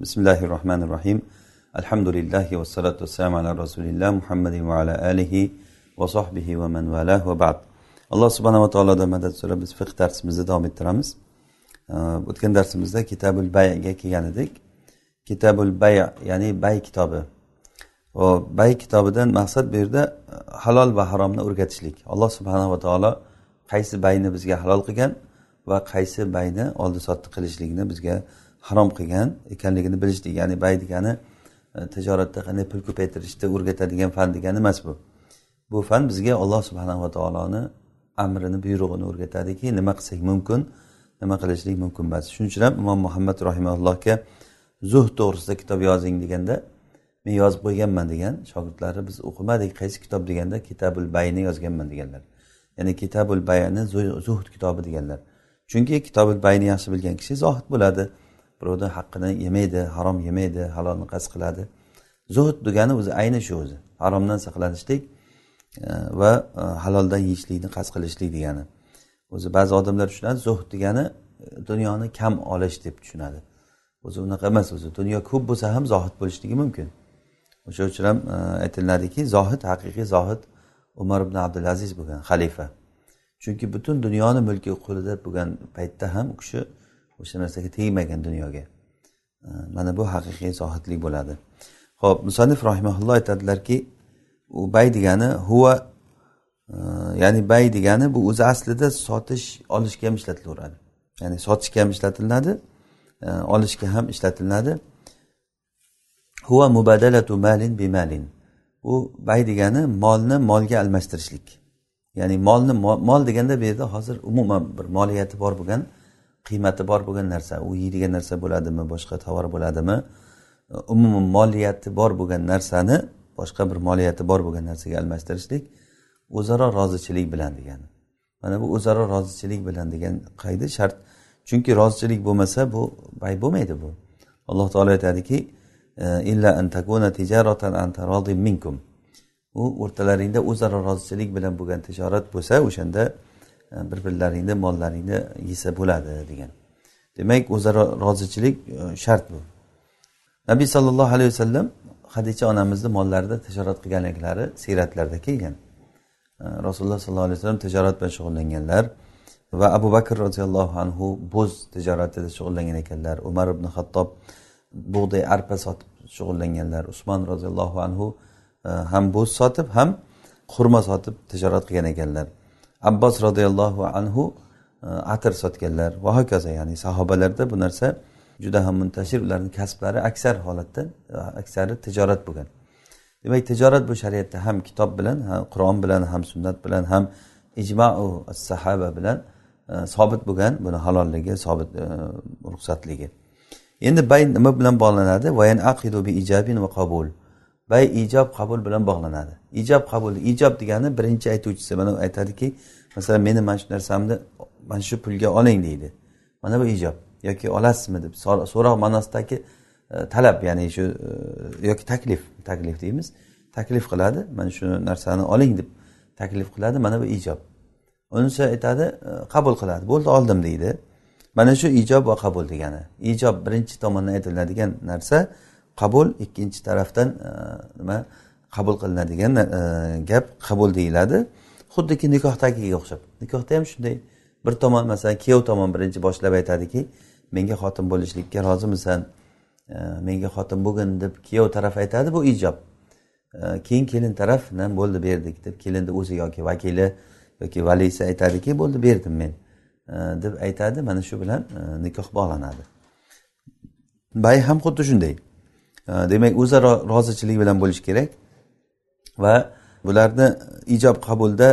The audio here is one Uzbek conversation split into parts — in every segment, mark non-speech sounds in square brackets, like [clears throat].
bismillahi rohmanir rohim alhamdulillahi vassalotu vassalamu ala rasulilloh muhammadin va ala alihi va sohbihi va man vala va ba'd. Alloh subhanava taolodan madad so'rab biz fiq darsimizni davom ettiramiz. O'tgan darsimizda kitabul bayga kelgan edik. Kitabul bay ya'ni bay kitobi. Va bay kitobidan maqsad bu yerda e, halol va haromni o'rgatishlik. Alloh subhanava taolo qaysi bayni bizga halol qilgan va qaysi bayni oldi sotdi qilishlikni bizga harom qilgan ekanligini bilishlik ya'ni bay degani e, tijoratda qanday pul ko'paytirishni o'rgatadigan fan degani emas bu. Bu fan bizga alloh subhanava taoloni amrini buyrug'ini o'rgatadiki nima qilsak mumkin nima qilishlik mumkin emas shuning uchun ham imom muhammad rahimaullohga zuhd to'g'risida kitob yozing deganda men yozib qo'yganman degan shogirdlari biz o'qimadik qaysi kitob? deganda kitabul bayni yozganman deganlar. Ya'ni kitabul bayani zuhd kitobi deganlar. Chunki kitobul bayni yaxshi bilgan kishi zohid bo'ladi. Birovni haqqini yemaydi harom yemaydi halolni qasd qiladi. Zuhd degani o'zi ayni shu o'zi. Haromdan saqlanishlik e, va e, haloldan yeyishlikni qasd qilishlik degani. O'zi ba'zi odamlar tushunadi zuhd degani e, dunyoni kam olish deb tushunadi. O'zi unaqa emas o'zi dunyo ko'p bo'lsa ham zohid bo'lishligi mumkin. O'sha uchun ham aytiladiki zohid haqiqiy zohid umar ibn abdulaziz bo'lgan xalifa. Chunki butun dunyoni mulki qo'lida bo'lgan paytda ham u kishi o'sha narsaga tegmagan dunyoga. Mana bu haqiqiy zohidlik bo'ladi. Ho'p musanif rahimaulloh aytadilarki u bay degani huva ya'ni bay degani bu o'zi aslida sotish olishga ham ishlatilaveradi. Ya'ni sotishga ham ishlatiladi olishga ham ishlatiladi. Huva mubadalatu malin bi malin. U bay degani molni molga almashtirishlik. Ya'ni molni mol deganda bu yerda hozir umuman bir moliyati bor bo'lgan qiymati bor bo'lgan narsa u yeydigan narsa bo'ladimi boshqa tovar bo'ladimi umuman moliyati bor bo'lgan narsani boshqa bir moliyati bor bo'lgan narsaga almashtirishlik o'zaro rozichilik bilan degani. Mana bu o'zaro rozichilik bilan degan qaydi shart. Chunki rozichilik bo'lmasa bu bay bo'lmaydi bu. Alloh taolo aytadiki e, illa an takuna tijaratan minkum. U o'rtalaringda o'zaro rozichilik bilan bo'lgan tijorat bo'lsa o'shanda E, bir birlaringni mollaringni yesa bo'ladi degan. Demak o'zaro rozichilik e, shart bu. Nabiy sollallohu alayhi vasallam hadicha onamizni mollarida tijorat qilganliklari siyratlarda kelgan. E, Rasululloh sollallohu alayhi vasallam tijorat bilan shug'ullanganlar va abu bakr roziyallohu anhu bo'z tijoratida shug'ullangan ekanlar umar ibn hattob bug'doy arpa sotib shug'ullanganlar usmon roziyallohu anhu ham bo'z sotib ham xurmo sotib tijorat qilgan ekanlar. Abbos roziyallohu anhu e, atir sotganlar. Va hokazo ya'ni sahobalarda bu narsa juda ham muntashir ularni kasblari aksar holatda e, aksari tijorat bo'lgan. Demak tijorat bu shariatda ham kitob bilan ham qur'on bilan ham sunnat bilan ham ijmau sahaba bilan e, sobit bo'lgan buni halolligi sobit ruxsatligi. Endi bay nima bilan bog'lanadi? Bi ijabin va qabul. Bay ijob qabul bilan bog'lanadi. Ijob qabul ijob degani birinchi aytuvchisi. Mana aytadiki masalan meni mana shu narsamni mana shu pulga oling deydi. Mana bu ijob. Yoki olasizmi deb so'roq ma'nosidagi e, talab ya'ni shu e, yoki taklif taklif deymiz. Taklif qiladi mana shu narsani oling deb taklif qiladi mana bu ijob. Unisi aytadi e, qabul qiladi. Bo'ldi oldim deydi. Mana shu ijob va qabul degani. Ijob birinchi tomondan aytiladigan narsa qabul ikkinchi tarafdan e, nima qabul qilinadigan e, gap qabul deyiladi. Xuddiki nikohdagiga o'xshab. Nikohda ham shunday. Bir tomon masalan kuyov tomon birinchi boshlab aytadiki menga xotin bo'lishlikka rozimisan. E, menga xotin bo'lgin deb kuyov taraf aytadi bu ijob. Keyin kelin taraf bo'ldi berdik deb kelinni o'zi yoki vakili yoki valisi aytadiki bo'ldi berdim men. Deb aytadi mana shu bilan nikoh bog'lanadi bay ham xuddi shunday. Demak o'zaro rozichilik bilan bo'lishi kerak. Va bularni ijob qabulda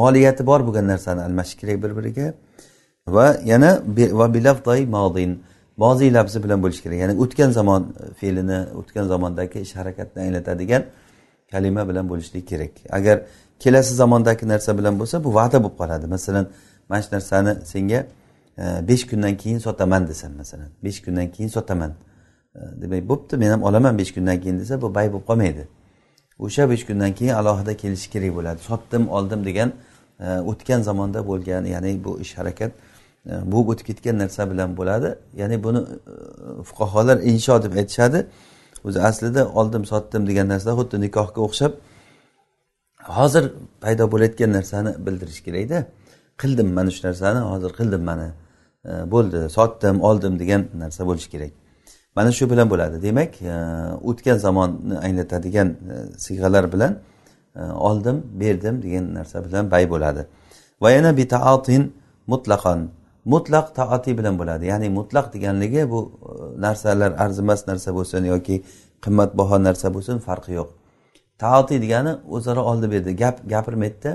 moliyati bor bo'lgan narsani almashish kerak bir biriga va yana va bilafdai modin moziy labzi bilan bo'lishi kerak. Ya'ni o'tgan zamon fe'lini o'tgan zamondagi ish harakatni anglatadigan kalima bilan bo'lishligi kerak. Agar kelasi zamondagi narsa bilan bo'lsa bu va'da bo'lib qoladi. Masalan mana shu narsani senga e, besh kundan keyin sotaman desam masalan besh kundan keyin sotaman. Demak bo'pti. Men ham olaman besh kundan keyin desa bu bay bo'lib qolmaydi. O'sha besh kundan keyin alohida kelishi kerak bo'ladi. Sotdim oldim degan e, o'tgan zamonda bo'lgan ya'ni bu ish harakat e, bo'lib o'tib ketgan narsa bilan bo'ladi. Ya'ni buni e, fuqarolar insho deb aytishadi. O'zi aslida oldim sotdim degan narsa xuddi nikohga o'xshab hozir paydo bo'layotgan narsani bildirish kerakda qildim mana shu narsani hozir qildim mana bo'ldi sotdim oldim degan narsa bo'lishi kerak. Mana shu bilan bo'ladi. Demak e, o'tgan zamonni anglatadigan e, siyg'alar bilan e, oldim berdim degan narsa bilan bay bo'ladi. Va yana bitaatin mutlaqan. Mutlaq taati bilan bo'ladi. Ya'ni mutlaq deganligi bu narsalar arzimas narsa bo'lsin yoki qimmatbaho narsa bo'lsin farqi yo'q. Taoti degani o'zaro oldi berdi. Gap gapirmaydida.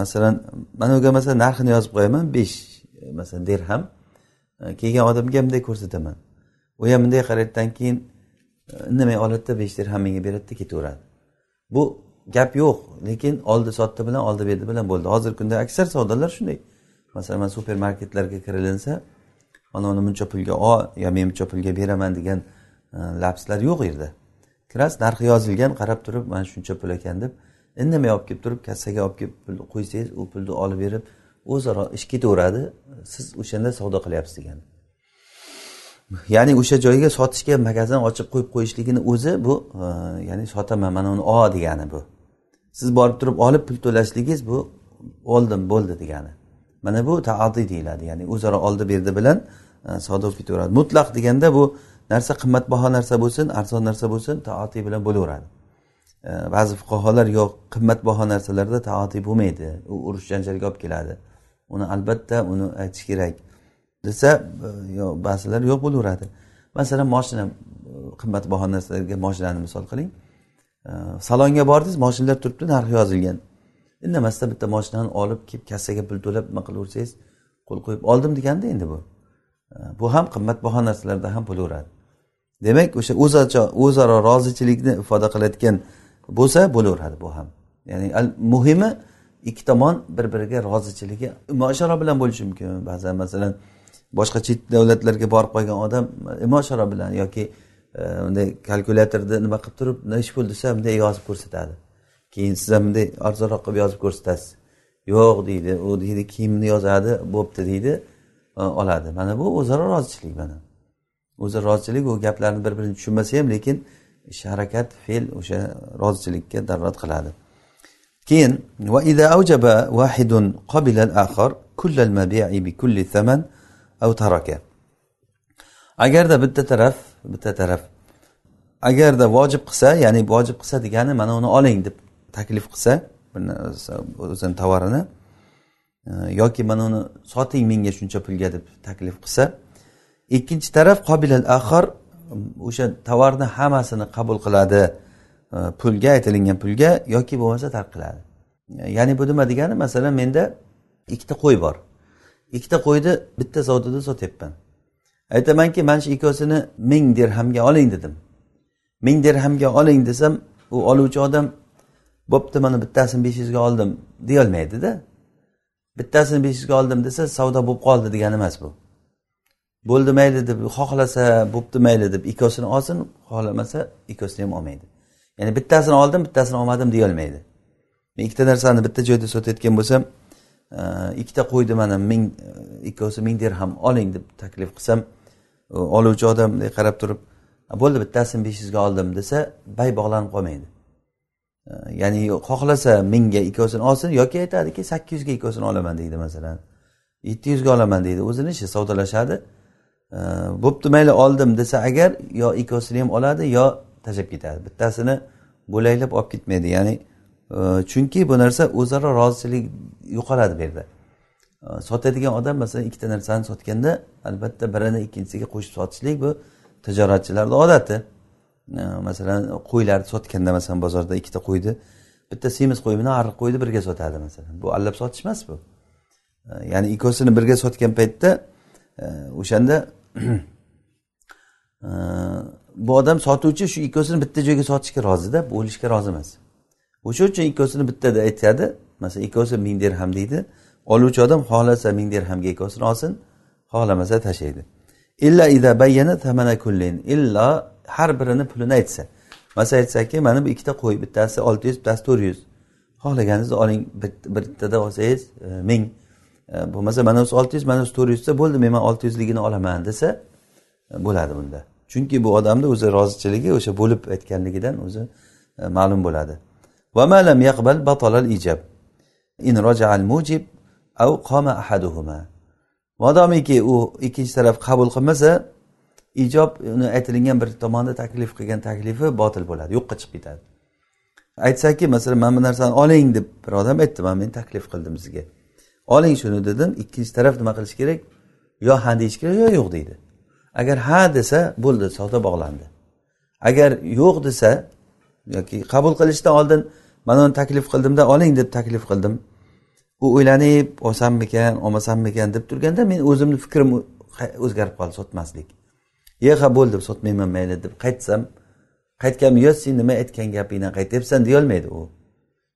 Masalan mana buga masalan narxini yozib qo'yaman besh masalan dirham. Kelgan odamga bunday ko'rsataman. U ham bunday qaraydidan keyin e, indamay oladida besh dirham menga beradida ketaveradi. Bu gap yo'q lekin oldi sotdi bilan oldi berdi bilan bo'ldi. Hozirgi kunda aksar savdolar shunday. Masalan man supermarketlarga kirilinsa mana uni buncha pulga ol yo men buncha pulga beraman degan e, lapslar yo'q u yerda. Kirasiz narxi yozilgan qarab turib mana shuncha pul ekan deb indamay olib kelib turib kassaga olib kelib pulni qo'ysangiz u pulni olib berib o'zaro ish ketaveradi. Siz o'shanda savdo qilyapsiz degani. Ya'ni o'sha joyga sotishga magazin ochib qo'yib qo'yishligini o'zi bu e, ya'ni sotaman mana uni ol degani bu. Siz borib turib olib pul to'lashligingiz bu oldim bo'ldi degani. Mana bu taadiy deyiladi ya'ni o'zaro oldi berdi bilan e, savdo bo'lib ketaveradi mutlaq deganda bu narsa qimmatbaho narsa bo'lsin arzon narsa bo'lsin taatiy bilan bo'laveradi. E, ba'zi fuqarolar yo'q qimmatbaho narsalarda taatiy bo'lmaydi. U urush janjalga olib keladi. Uni albatta uni aytish kerak. Desa e, ba'zilar yo'q bo'laveradi. Masalan moshina e, qimmatbaho narsalarga moshinani misol qiling. E, salonga bordingiz moshinalar turibdi narxi yozilgan. Indamasdan bitta moshinani olib kelib kassaga pul to'lab nima qilaversangiz qo'l qo'yib oldim deganda endi bu. Bu ham qimmatbaho narsalarda ham bo'laveradi. Demak o'sha o'zaro rozichilikni ifoda qilayotgan bo'lsa bo'laveradi bu ham. Ya'ni muhimi ikki tomon bir biriga rozichiligi imosharo bilan bo'lishi mumkin. Ba'zan masalan boshqa chet davlatlarga borib qolgan odam imosharo bilan yoki e, bunday kalkulyatorda nima qilib turib nechi pul desa bunday yozib ko'rsatadi. Keyin siz ham bunday arzonroq qilib yozib ko'rsatasiz. Yo'q deydi. U deydi kiyimni yozadi bo'pti deydi. E, oladi. Mana bu o'zaro rozichilik mana. O'zaro rozichilik u gaplarni bir birini tushunmasa ham lekin ish harakat fe'l o'sha rozichilikka dalolat qiladi. Keyin agarda bitta taraf bitta taraf. Agarda vojib qilsa ya'ni vojib qilsa degani mana uni oling deb taklif qilsa o'zini tovarini e, yoki mana uni soting menga shuncha pulga deb taklif qilsa. Ikkinchi taraf qobilal axir o'sha tovarni hammasini qabul qiladi e, pulga aytilingan pulga yoki bo'lmasa tark qiladi ya'ni bu nima degani? Masalan menda ikkita qo'y bor. Ikkita qo'yni bitta savdoda sotyapman aytamanki mana shu ikkovsini ming dirhamga oling dedim. Ming dirhamga oling desam u oluvchi odam bo'pti mana bittasini besh yuzga oldim deyolmaydida bittasini besh yuzga oldim desa savdo bo'lib qoldi degani emas bu. Bo'ldi mayli deb xohlasa bo'pti mayli deb ikkovsini olsin xohlamasa ikkovsini ham olmaydi. Ya'ni bittasini oldim bittasini olmadim deyolmaydi men ikkita narsani bitta joyda sotayotgan bo'lsam ikkita qo'yni mana ming e, ikkovsi ming dirham oling deb taklif qilsam oluvchi odam bunday qarab turib bo'ldi bittasini besh yuzga oldim desa bay bog'lanib qolmaydi. Ya'ni xohlasa mingga ikkovsini olsin yoki aytadiki sakkiz yuzga ikkovsini olaman deydi masalan. Yetti yuzga olaman deydi o'zini ishi savdolashadi. Bo'pti mayli oldim desa agar yo ikkovsini ham oladi yo tashlab ketadi. Bittasini bo'laklab olib ketmaydi ya'ni chunki bu narsa o'zaro rozichilik yo'qoladi bu yerda. Sotadigan odam masalan ikkita narsani sotganda albatta birini ikkinchisiga qo'shib sotishlik bu tijoratchilarni odati. Masalan qo'ylarni sotganda masalan bozorda ikkita qo'yni bitta semiz qo'y bilan ariq qo'yni birga sotadi masalan. Bu allab sotish emas bu. Ya'ni ikkovsini birga sotgan paytda o'shanda [clears throat] bu odam sotuvchi shu ikkovsini bitta joyga sotishga rozida bo'lishga rozi emas. O'sha uchun ikkovsini bittada aytadi. Masalan ikkovsi ming dirham deydi. Oluvchi odam xohlasa ming dirhamga ikkovsini olsin xohlamasa tashlaydi. Illa ida bayyana tamana kullin illo har birini pulini aytsa. Masalan aytsaki mana bu ikkita qo'y bittasi olti yuz bittasi to'rt yuz. Xohlaganingizni oling bittada olsangiz e, ming. E, bo'lmasa mana bunisi olti yuz mana bunisi to'rt yuzta bo'ldi men olti yuzligini olaman desa e, bo'ladi bunda. Chunki bu odamni o'zi rozichiligi o'sha bo'lib aytganligidan o'zi ma'lum bo'ladi. Modomiki u ikkinchi taraf qabul qilmasa ijob uni aytilingan bir tomonda taklif qilgan taklifi botil bo'ladi yo'qqa chiqib ketadi. Aytsaki masalan mana bu narsani oling deb bir odam aytdi mana men taklif qildim sizga. Oling shuni dedim ikkinchi taraf nima qilish kerak? Yo ha deyish kerak yo yo'q deydi. Agar ha desa bo'ldi savdo bog'landi. Agar yo'q desa yoki qabul qilishdan oldin mana uni taklif qildimda oling deb taklif qildim. U o'ylanib olsammikan olmasammikan deb turganda men o'zimni fikrim o'zgarib qoldi sotmaslik. Ye ha bo'ldi sotmayman mayli deb qaytsam qaytgan yo sen nima aytgan gapingdan qaytyapsan deyolmaydi u.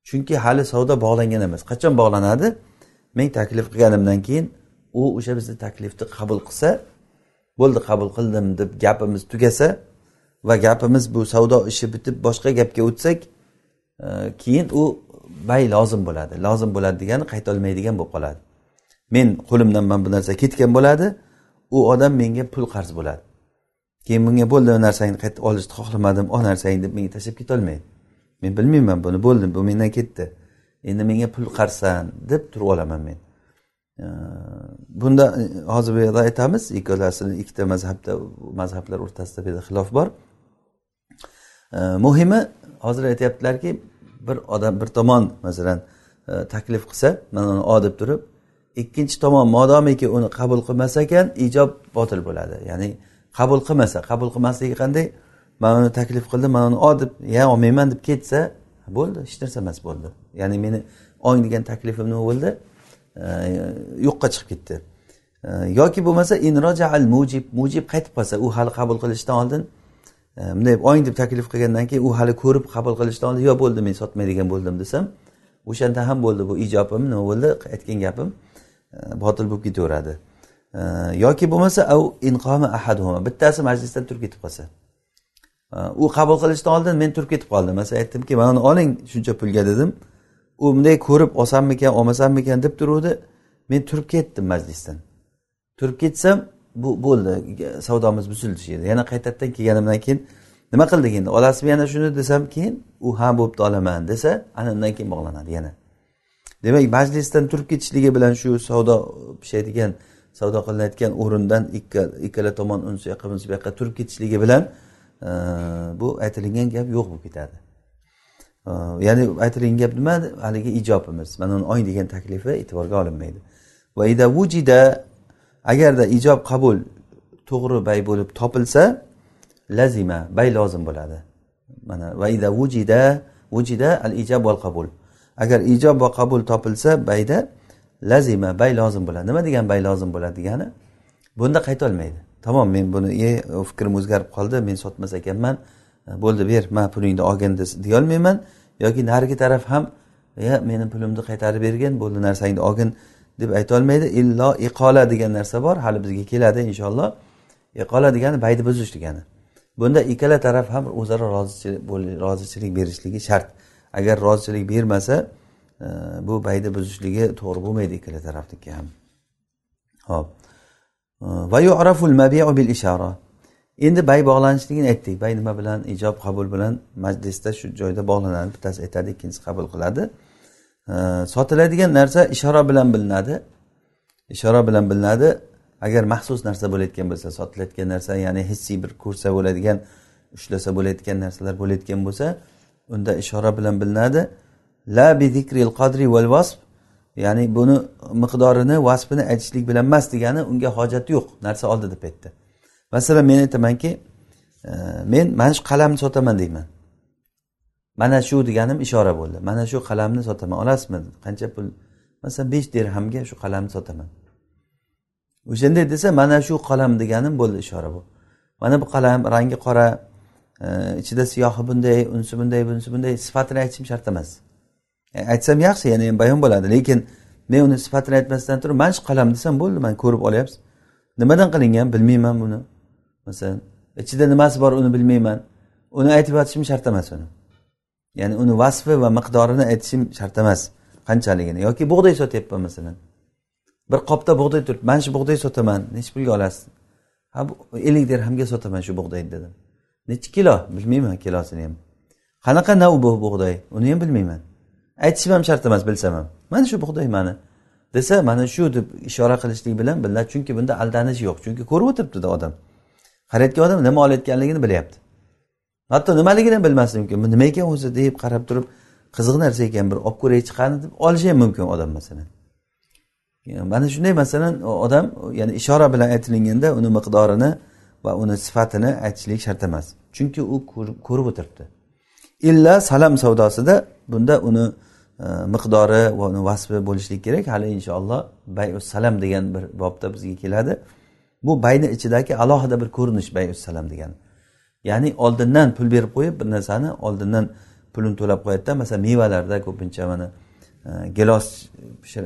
Chunki hali savdo bog'langan emas. Qachon bog'lanadi? Men taklif qilganimdan keyin u o'sha bizni taklifni qabul qilsa bo'ldi qabul qildim deb gapimiz tugasa va gapimiz bu savdo ishi bitib boshqa gapga o'tsak keyin u bay lozim bo'ladi lozim bo'ladi degani qaytolmaydigan bo'lib qoladi. Men qo'limdan mana bu narsa ketgan bo'ladi u odam menga pul qarz bo'ladi. Keyin bunga bo'ldi bu narsangni qaytib olishni xohlamadim ol narsangni deb menga tashlab ketolmaydi men bilmayman buni bo'ldi bu mendan ketdi. Endi menga pul qarzsan deb turib olaman men. Bunda e, hozir bu yerda aytamiz ikkalasini ikkita mazhabda mazhablar o'rtasida bu yerda xilof bor. Muhimi hozir aytyaptilarki bir odam bir tomon masalan e, taklif qilsa mana uni o deb turib ikkinchi tomon modomiki uni qabul qilmas ekan ijob botil bo'ladi. Ya'ni qabul qilmasa qabul qilmasligi qanday? Man uni taklif qildim man uni o deb ya olmayman deb ketsa bo'ldi hech narsa emas bo'ldi. Ya'ni meni ong degan taklifim nima bo'ldi? E, yo'qqa chiqib ketdi. E, yoki bo'lmasa inroja al mujib mujib qaytib qolsa u hali qabul qilishdan oldin E, bunday oling deb taklif qilgandan keyin u hali ko'rib qabul qilishdan oldin yo'q bo'ldi men sotmaydigan bo'ldim desam o'shanda ham bo'ldi bu ijobim nima bo'ldi? Aytgan gapim e, botil bo'lib ketaveradi. E, yoki bo'lmasa au inqomi ahaduhuma bittasi majlisdan turib ketib qolsa. U qabul qilishdan oldin men turib ketib qoldim. Masalan aytdimki mana uni oling shuncha pulga dedim. U bunday ko'rib olsammikan olmasammikan deb turuvdi. Men turib ketdim majlisdan. Turib ketsam bu bo'ldi. Savdomiz buzildi shu yerda. Yana qaytadan kelganimdan keyin nima qildik endi olasizmi yana shuni desam keyin u ha bo'pti olaman desa ana undan keyin bog'lanadi yana. Demak majlisdan turib ketishligi bilan shu savdo pishadigan savdo qilinayotgan o'rindan ikkala tomon unsi yoqqa bunisi bu yoqqa turib ketishligi bilan e, bu aytilingan gap yo'q bo'lib ketadi. E, ya'ni aytilgan gap nima? Haligi ijobimiz. Mana uni oy degan taklifi e'tiborga olinmaydi. Va ida vujida agarda ijob qabul to'g'ri bay bo'lib topilsa lazima bay lozim bo'ladi. Mana vaida vujida vujida al ijob val qabul. Agar ijob va qabul topilsa bayda lazima bay lozim bo'ladi. Nima degan bay lozim bo'ladi degani bunda qaytolmaydi. Tamom men buni e fikrim o'zgarib qoldi men sotmas ekanman e, bo'ldi ber man pulingni olgin deyolmayman. Yoki narigi taraf ham ya meni pulimni qaytarib bergin bo'ldi narsangni olgin deb aytolmaydi. Illo iqola degan narsa bor. Hali bizga keladi inshaalloh. Iqola degani bayni buzish degani. Bunda ikkala taraf ham o'zaro rozichilik berishligi shart. Agar rozichilik bermasa e, bu bayni buzishligi to'g'ri bo'lmaydi ikkala tarafniki ham. Ho'p. E, va yu'raful mabiu bil ishara endi bay bog'lanishligini aytdik. Bay nima bilan? Ijob qabul bilan majlisda shu joyda bog'lanadi. Bittasi aytadi ikkinchisi qabul qiladi. Sotiladigan narsa ishora bilan bilinadi. Ishora bilan bilinadi. Agar maxsus narsa bo'layotgan bo'lsa sotilayotgan narsa ya'ni hissiy bir ko'rsa bo'ladigan ushlasa bo'layotgan narsalar bo'layotgan bo'lsa unda ishora bilan bilinadi. La bidikril qadri val vasf ya'ni buni miqdorini vasfini aytishlik bilan emas degani unga hojat yo'q narsa oldi deb aytdi masalan men aytamanki e, men mana shu qalamni sotaman deyman. Mana shu deganim ishora bo'ldi. Mana shu qalamni sotaman. Olasizmi? Qancha pul? Masalan besh dirhamga shu qalamni sotaman. O'shanday desa mana shu qalam deganim bo'ldi ishora bu. Mana bu qalam rangi qora e, ichida siyohi bunday unisi bunday bunisi bunday sifatini aytishim shart emas. E, aytsam yaxshi yana ham bayon bo'ladi. Lekin men uni sifatini aytmasdan turib mana shu qalam desam bo'ldi man ko'rib olyapsiz. Nimadan qilingan bilmayman buni. Masalan ichida nimasi bor uni bilmayman. Uni aytib yotishim shart emas uni. Ya'ni uni vasfi va miqdorini aytishim shart emas qanchaligini. Yoki bug'doy sotyapman masalan. Bir qopda bug'doy turibdi mana shu bug'doy sotaman necha pulga olasiz? Ha ellik dirhamga sotaman shu bug'doyni dedim. Nechi kilo? Bilmayman kilosini ham. Qanaqa nav bu bug'doy? Uni ham bilmayman. Aytishim ham shart emas bilsam ham. Mana shu bug'doy mani. Desa mana shu deb ishora qilishlik bilan biladi. Chunki bunda aldanish yo'q. Chunki ko'rib o'tiribdida odam. Qarayotgan odam nima olayotganligini bilyapti. Hatto nimaligini ham bilmasligi mumkin bu nima ekan o'zi deb qarab turib qiziq narsa ekan bir olib ko'raychi qani deb olishi ham mumkin odam masalan. Mana shunday masalan odam ya'ni ishora bilan aytilganda uni miqdorini va uni sifatini aytishlik shart emas. Chunki u ko'rib o'tiribdi. Illa salam savdosida bunda uni e, miqdori va uni vasfi bo'lishligi kerak. Hali inshaalloh bayu salam degan bir bobda bizga keladi. Bu bayni ichidagi alohida bir ko'rinish bayu salam degani ya'ni oldindan pul berib qo'yib bir narsani oldindan pulini to'lab qo'yadida masalan mevalarda ko'pincha mana e, gilos e,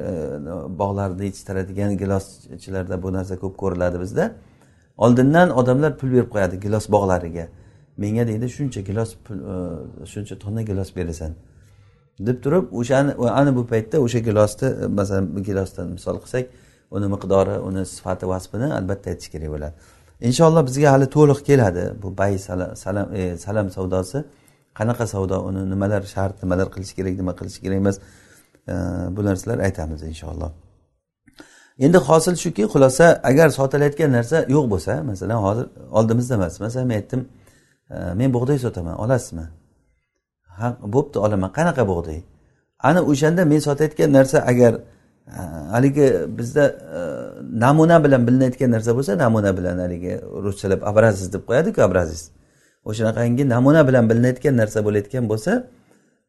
bog'larida yetishtiradigan giloschilarda bu narsa ko'p ko'riladi bizda. Oldindan odamlar pul berib qo'yadi gilos bog'lariga. Menga deydi shuncha gilos pul e, shuncha tonna gilos berasan. deb turib o'shani ana bu paytda o'sha gilosni masalan bu gilosdan misol qilsak uni miqdori uni sifati vasfini albatta aytish kerak bo'ladi. Inshaalloh bizga hali to'liq keladi bu bay salam e, salam savdosi. Qanaqa savdo uni nimalar shart nimalar qilish kerak nima qilish kerak emas e, bu narsalar aytamiz inshaalloh endi hosil shuki xulosa agar sotilayotgan narsa yo'q bo'lsa masalan hozir oldimizda emas masalan men aytdim e, men bug'doy sotaman olasizmi? Ha bo'pti olaman qanaqa bug'doy? Ana o'shanda men sotayotgan narsa agar haligi bizda e, namuna bilan bilinayotgan narsa bo'lsa namuna bilan haligi ruschalab образец deb qo'yadiku образец o'shanaqangi namuna bilan bilinayotgan narsa bo'layotgan bo'lsa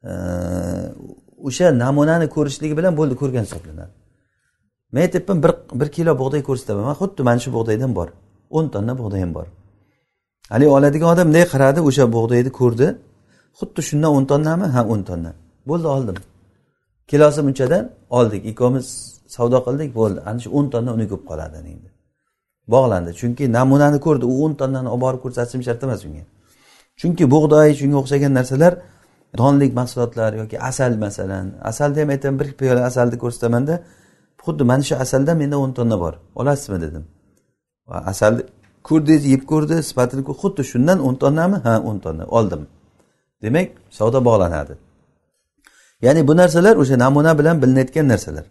e, o'sha namunani ko'rishligi bilan bo'ldi ko'rgan hisoblanadi. Men aytyapman bir bir kilo bug'doy ko'rsataman. Man xuddi mana shu bug'doydan bor. o'n tonna bug'doyim bor. Haligi oladigan odam bunday qaradi o'sha bug'doyni ko'rdi. Xuddi shundan o'n tonnami? Ha o'n tonna. Bo'ldi oldim. Kilosi bunchadan oldik ikkovimiz savdo qildik bo'ldi. Ana shu o'n tonna uni ko'p qoladi endi. Bog'landi. Chunki namunani ko'rdi u o'n tonnani olib borib ko'rsatishim shart emas unga chunki bug'doy shunga o'xshagan narsalar donlik mahsulotlar yoki asal masalan. Asalni ham aytaman bir piyola asalni ko'rsatamanda xuddi mana shu asaldan menda o'n tonna bor. Olasizmi dedim. Asalni ko'rdingiz yeb ko'rdi sifatini xuddi shundan o'n tonnami? Ha o'n tonna. Oldim. Demak savdo bog'lanadi. Ya'ni bu narsalar o'sha namuna bilan bilinayotgan narsalar.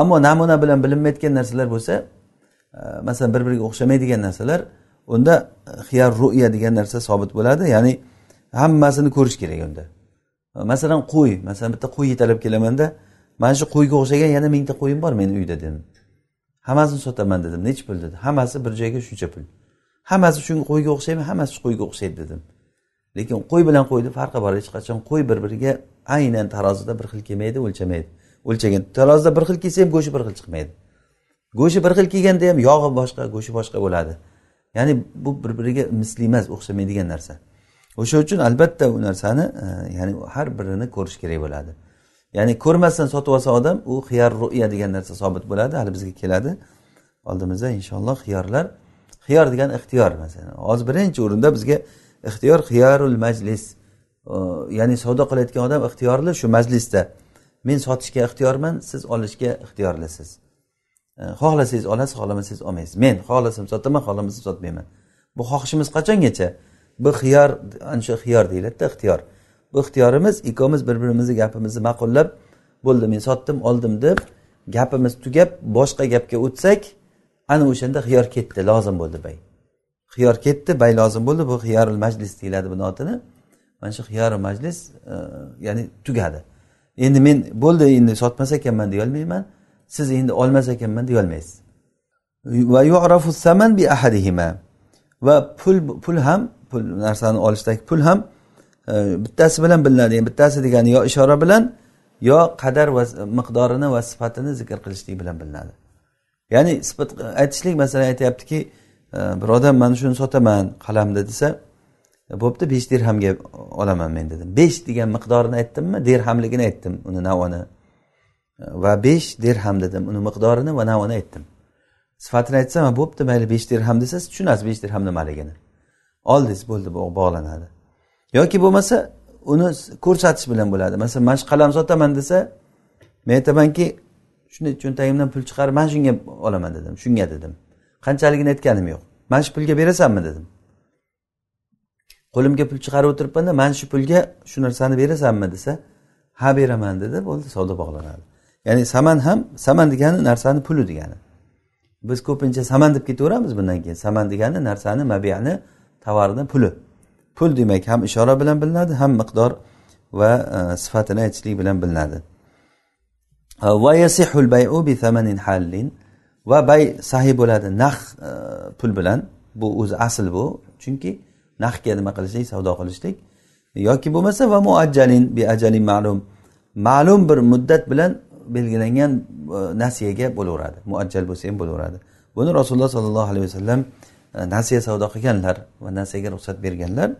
Ammo namuna bilan bilinmayotgan narsalar bo'lsa e, masalan bir biriga o'xshamaydigan narsalar unda e, xiyar ruya degan narsa sobit bo'ladi. Ya'ni hammasini ko'rish kerak unda. E, masalan qo'y. Masalan bitta qo'y yetalab kelamanda mana shu qo'yga o'xshagan yana mingta qo'yim bor meni uyda dedim. Hammasini sotaman dedim. Nechi pul? dedi hammasi bir joyga shuncha pul. Hammasi shunga qo'yga o'xshaymi? Hammasi qo'yga o'xshaydi dedim. Lekin qo'y bilan qo'yni farqi bor hech qachon qo'y bir biriga aynan tarozida bir xil kelmaydi o'lchamaydi. O'lchagan tarozida bir xil kelsa ham go'shti bir xil chiqmaydi. Go'shti bir xil kelganda ham yog'i boshqa go'shti boshqa bo'ladi. Ya'ni bu bir biriga misli emas o'xshamaydigan narsa. O'sha uchun albatta u narsani e, ya'ni har birini ko'rish kerak bo'ladi. Ya'ni ko'rmasdan sotib olsa odam u xiyar ruya degan narsa sobit bo'ladi hali bizga keladi. Oldimizda inshaalloh xiyorlar xiyor degan ixtiyor masalan. Hozir birinchi o'rinda bizga ixtiyor xiyarul majlis. Ya'ni savdo qilayotgan odam ixtiyorli shu majlisda. Men sotishga ixtiyorman siz olishga ixtiyorlisiz. Xohlasangiz olasiz xohlamasangiz olmaysiz. Men xohlasam sotaman xohlamasam sotmayman. Bu xohishimiz qachongacha? Bu xiyor ana shu xiyor deyiladida ixtiyor. Bu ixtiyorimiz ikkovimiz bir birimizni gapimizni ma'qullab bo'ldi men sotdim oldim deb gapimiz tugab boshqa gapga o'tsak ana o'shanda xiyor ketdi lozim bo'ldi bay xiyor ketdi bay lozim bo'ldi bu xiyorul majlis deyiladi buni otini. Mana shu xiyori majlis e, ya'ni tugadi. Endi men bo'ldi endi sotmas ekanman deyolmayman siz endi olmas ekanman deyolmaysiz. Va yu'rafu saman bi ahadihima. Va pul pul ham pul narsani olishdagi pul ham e, bittasi bilan bilinadi yani bittasi degani yo ishora bilan yo qadar va miqdorini va sifatini zikr qilishlik bilan bilinadi. Ya'ni sifat aytishlik masalan aytyaptiki E, birodar bir odam mana shuni sotaman qalamni desa e, bo'pti besh dirhamga olaman men dedim. Besh degan miqdorini aytdimmi dirhamligini aytdim uni navoni e, va besh dirham dedim uni miqdorini va navini aytdim. Sifatini aytsam bo'pti mayli besh dirham desa siz tushunasiz besh dirham nimaligini oldingiz bo'ldi bog'lanadi. Yoki bo'lmasa uni ko'rsatish bilan bo'ladi. Masalan mana shu qalam sotaman desa men aytamanki shunday cho'ntagimdan pul chiqarib mana shunga olaman dedim shunga dedim. Qanchaligini aytganim yo'q. Mana shu pulga berasanmi dedim. Qo'limga pul chiqarib o'tiribmanda mana shu pulga shu narsani berasanmi desa ha beraman dedi bo'ldi savdo bog'lanadi. Ya'ni saman ham saman degani narsani puli degani. Biz ko'pincha saman deb ketaveramiz bundan keyin. Saman degani narsani mabiyani tovarni puli. Pul demak ham ishora bilan bilinadi ham miqdor va e, sifatini aytishlik bilan bilinadi. E, va bay sahiy bo'ladi naq e, pul bilan. Bu o'zi asl bu. Chunki naqga nima qilishlik savdo qilishlik. Yoki bo'lmasa va muajjalin bi ajalin ma'lum. Ma'lum bir muddat bilan belgilangan e, nasiyaga bo'laveradi. Muajjal bo'lsa ham bo'laveradi. Buni rasululloh sollallohu alayhi vasallam e, nasiya savdo qilganlar va nasiyaga ruxsat berganlar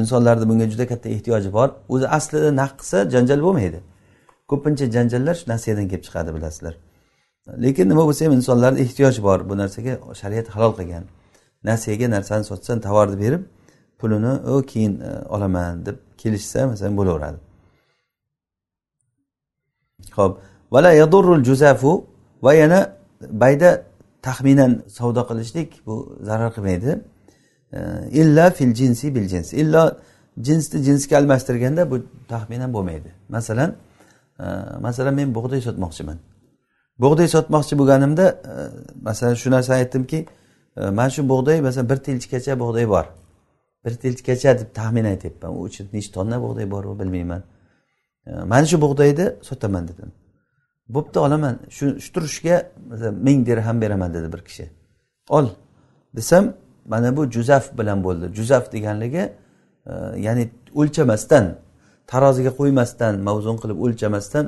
insonlarni bunga juda katta ehtiyoji bor. O'zi aslida naq qilsa janjal bo'lmaydi. Ko'pincha janjallar shu nasiyadan kelib chiqadi bilasizlar. Lekin nima bo'lsa ham insonlarni ehtiyoji bor bu narsaga shariat halol qilgan. Nasiyaga narsani sotsan tovarni berib pulini u keyin e, olaman deb kelishsa masalan bo'laveradi. Ho'p vala yadurrul juzafu va yana bayda taxminan savdo qilishlik bu zarar qilmaydi. E, illa fil jinsi bil jins. Illo jinsni jinsga almashtirganda bu taxminan bo'lmaydi. Masalan e, masalan men bug'doy sotmoqchiman. Bug'doy sotmoqchi bo'lganimda e, masalan shu narsani aytdimki e, mana shu bug'doy masalan bir tilchikacha bug'doy bor. Bir tilchikacha deb taxmin aytyapman. U ichida nechta tonna bug'doy bor bilmayman. E, mana shu bug'doyni sotaman dedim. Bo'pti olaman. Shu shu turishga masalan ming dirham beraman dedi bir kishi. Ol desam mana bu juzaf bilan bo'ldi. Juzaf deganligi ya'ni o'lchamasdan taroziga qo'ymasdan mavzun qilib o'lchamasdan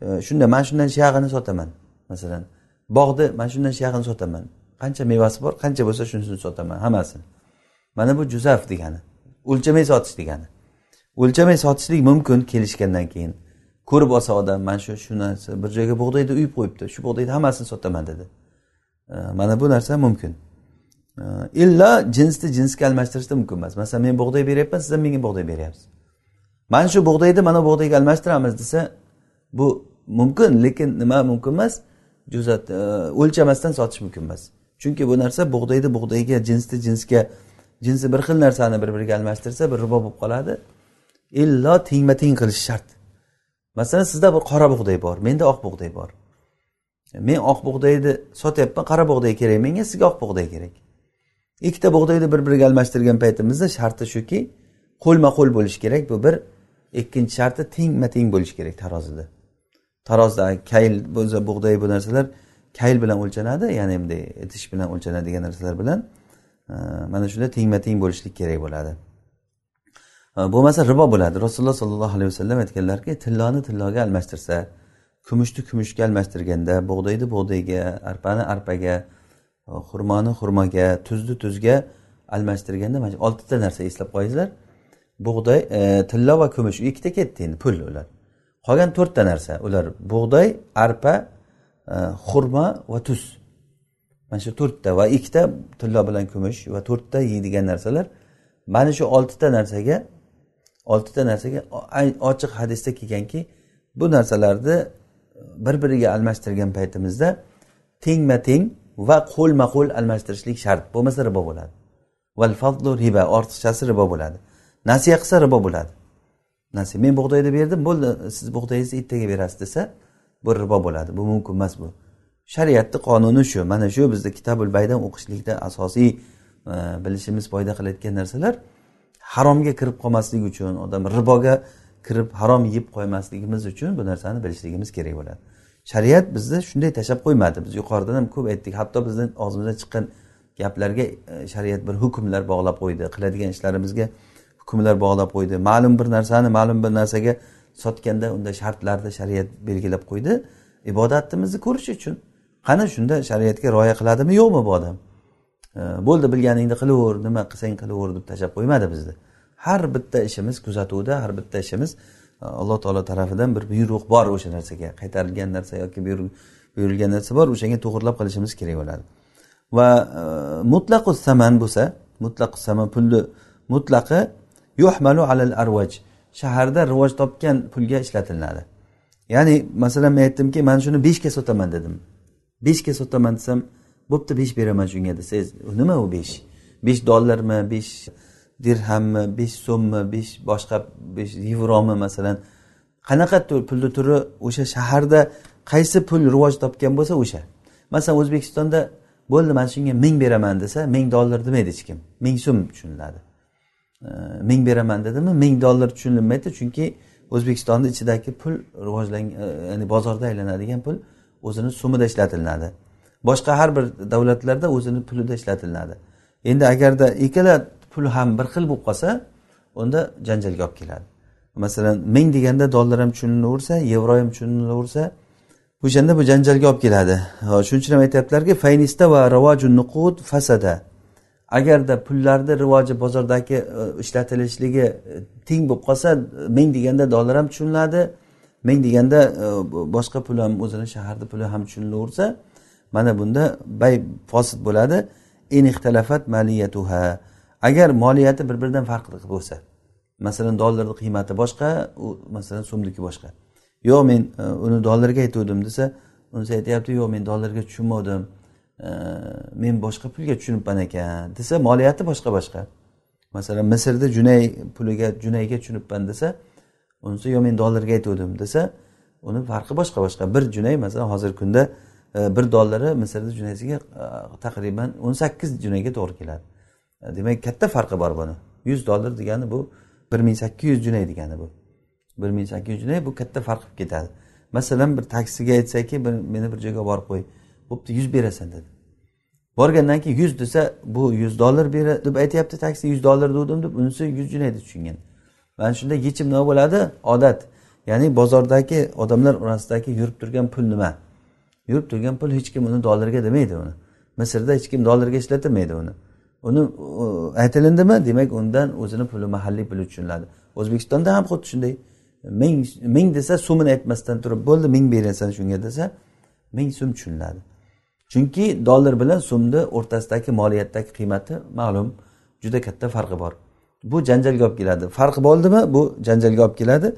shunda mana shundan shiyag'ini sotaman masalan. Bog'ni mana shundan shiyag'ini sotaman. Qancha mevasi bor qancha bo'lsa shunisini sotaman hammasini mana bu juzaf degani. O'lchamay sotish degani. O'lchamay sotishlik mumkin kelishgandan keyin. Ko'rib olsa odam mana shu shu narsa bir joyga bug'doyni uyib qo'yibdi shu bug'doyni hammasini sotaman dedi. Mana bu narsa mumkin. Illo jinsni jinsga almashtirishda mumkin emas. Masalan men bug'doy beryapman siz ham menga bug'doy beryapsiz. Mana shu bug'doyni mana bu bug'doyga almashtiramiz desa bu mumkin lekin nima mumkin emas? Juzat e, o'lchamasdan sotish mumkin emas. Chunki bu narsa bug'doyni bug'doyga jinsni jinsga jinsi bir xil narsani bir biriga almashtirsa bir ribo bo'lib qoladi. Illo tengma teng qilish shart. Masalan sizda bir qora bug'doy bor menda oq bug'doy bor. Men oq bug'doyni sotyapman qora bug'doy kerak menga sizga oq bug'doy kerak. Ikkita bug'doyni bir biriga almashtirgan paytimizda sharti shuki qo'lma qo'l bo'lishi kerak bu bir ikkinchi sharti tengma teng bo'lishi kerak tarozida. Tarozda kayl bo'lsa bug'doy bu narsalar kayl bilan o'lchanadi ya'ni bunday idish bilan o'lchanadigan narsalar bilan e, mana shunda tengma teng bo'lishlik kerak bo'ladi. E, bo'lmasa ribo bo'ladi. Rasululloh sollallohu alayhi vasallam aytganlarki tilloni tilloga almashtirsa kumushni kumushga almashtirganda bug'doyni bug'doyga arpani arpaga xurmoni xurmoga tuzni tuzga almashtirganda mana shu oltita narsa eslab qo'yinglar bug'doy e, tillo va kumush ikkita ketdi endi pul ular. Qolgan to'rtta narsa. Ular bug'doy arpa e, xurma va tuz. Mana shu to'rtta va ikkita tillo bilan kumush va to'rtta yeydigan narsalar. Mana shu oltita narsaga oltita narsaga ochiq hadisda kelganki bu narsalarni bir biriga almashtirgan paytimizda tengma teng va qo'lma qo'l almashtirishlik shart bo'lmasa ribo bo'ladi. Val fadlu riba ortiqchasi ribo bo'ladi. Nasiya qilsa ribo bo'ladi. Narsa men bug'doyni berdim bo'ldi siz bug'doyingizni ertaga berasiz desa bu ribo bo'ladi. Bu mumkin emas bu. Shariatni qonuni shu. Mana shu bizni kitabul baydan o'qishlikda asosiy e, bilishimiz foyda qilayotgan narsalar haromga kirib qolmaslik uchun odam riboga kirib harom yeb qo'ymasligimiz uchun bu narsani bilishligimiz kerak bo'ladi. Shariat bizni shunday tashlab qo'ymadi. Biz yuqoridan ham ko'p aytdik. Hatto bizni og'zimizdan chiqqan gaplarga e, shariat bir hukmlar bog'lab qo'ydi. Qiladigan ishlarimizga hukmlar bog'lab qo'ydi. Ma'lum bir narsani ma'lum bir narsaga sotganda unda shartlarni shariat belgilab qo'ydi. Ibodatimizni ko'rish uchun. Qani shunda shariatga rioya qiladimi? Yo'qmi bu odam? Bo'ldi bilganingni qilaver nima qilsang qilaver deb tashlab qo'ymadi bizni. Har bitta ishimiz kuzatuvda har bitta ishimiz e, alloh taolo tarafidan bir buyruq bor o'sha narsaga. Qaytarilgan narsa yoki buyurilgan narsa bor o'shanga to'g'irlab qilishimiz kerak bo'ladi. Va e, mutlaqu saman bo'lsa mutlaqu saman pulni mutlaqi yuhmalu alal arvaj shaharda rivoj topgan pulga ishlatilinadi ya'ni masalan men aytdimki man shuni beshga sotaman dedim. Beshga sotaman desam bo'pti besh beraman shunga desangiz nima u besh? Besh dollarmi besh dirhammi besh so'mmi besh boshqa besh yevromi masalan? Qanaqa pulni turi o'sha shaharda qaysi pul rivoj topgan bo'lsa o'sha. Masalan o'zbekistonda bo'ldi man shunga ming beraman desa ming dollar demaydi hech kim ming so'm tushuniladi. Ming beraman dedimi? Ming dollar tushunilmaydi chunki o'zbekistonni ichidagi pul rivojlangan e, ya'ni bozorda aylanadigan pul o'zini so'mida ishlatilinadi boshqa har bir davlatlarda o'zini pulida ishlatilinadi endi agarda ikkala pul ham bir xil bo'lib qolsa unda janjalga olib keladi. Masalan ming deganda dollar ham tushunilaversa yevro ham tushunilaversa o'shanda bu janjalga olib keladi. Shuning uchun ham aytyaptilarki faynista va ravoju nuqud fasada. Agarda pullarni rivoji bozordagi e, ishlatilishligi e, teng bo'lib qolsa ming deganda dollar ham tushuniladi. Ming deganda e, boshqa pul ham o'zini shaharni puli ham tushunilaversa mana bunda bay fosid bo'ladi. Maliyatuha. Agar moliyati bir biridan farqli bo'lsa masalan dollarni qiymati boshqa u masalan so'mniki boshqa. Yo'q men uni dollarga aytuvdim desa unisi aytyapti yo'q men dollarga tushunmovdim men boshqa pulga tushunibman ekan desa moliyati boshqa boshqa. Masalan misrda junay puliga junayga tushunibman desa unisi yo men dollarga aytuvdim desa uni farqi boshqa boshqa. Bir junay masalan hozirgi kunda e, bir dollari misrni junaysiga e, taqriban o'n sakkiz junayga to'g'ri keladi. E, demak katta farqi bor buni. Yuz dollar degani bu bir ming sakkiz yuz junay degani bu. bir ming sakkiz yuz junay bu katta farq qilib ketadi. Masalan bir taksiga aytsaki meni bir joyga borib qo'y. Bo'pti yuz berasan dedi. Borgandan keyin yuz desa bu yuz dollar ber deb aytyapti taksi yuz dollar degdim deb unisi yuz junay deb tushungan. Mana shunda yechim nima bo'ladi? Odat. Ya'ni bozordagi odamlar orasidagi yurib turgan pul nima? Yurib turgan pul hech kim uni dollarga demaydi uni. Misrda hech kim dollarga ishlatilmaydi uni. Uni aytilindimi? Demak undan o'zini puli mahalliy puli tushuniladi. O'zbekistonda ham xuddi shunday. Ming ming desa so'mini aytmasdan turib bo'ldi ming berasan shunga desa ming so'm tushuniladi. Chunki dollar bilan so'mni o'rtasidagi moliyatdagi qiymati ma'lum juda katta farqi bor. Bu janjalga olib keladi. Farqi bo'ldimi? Bu janjalga olib keladi.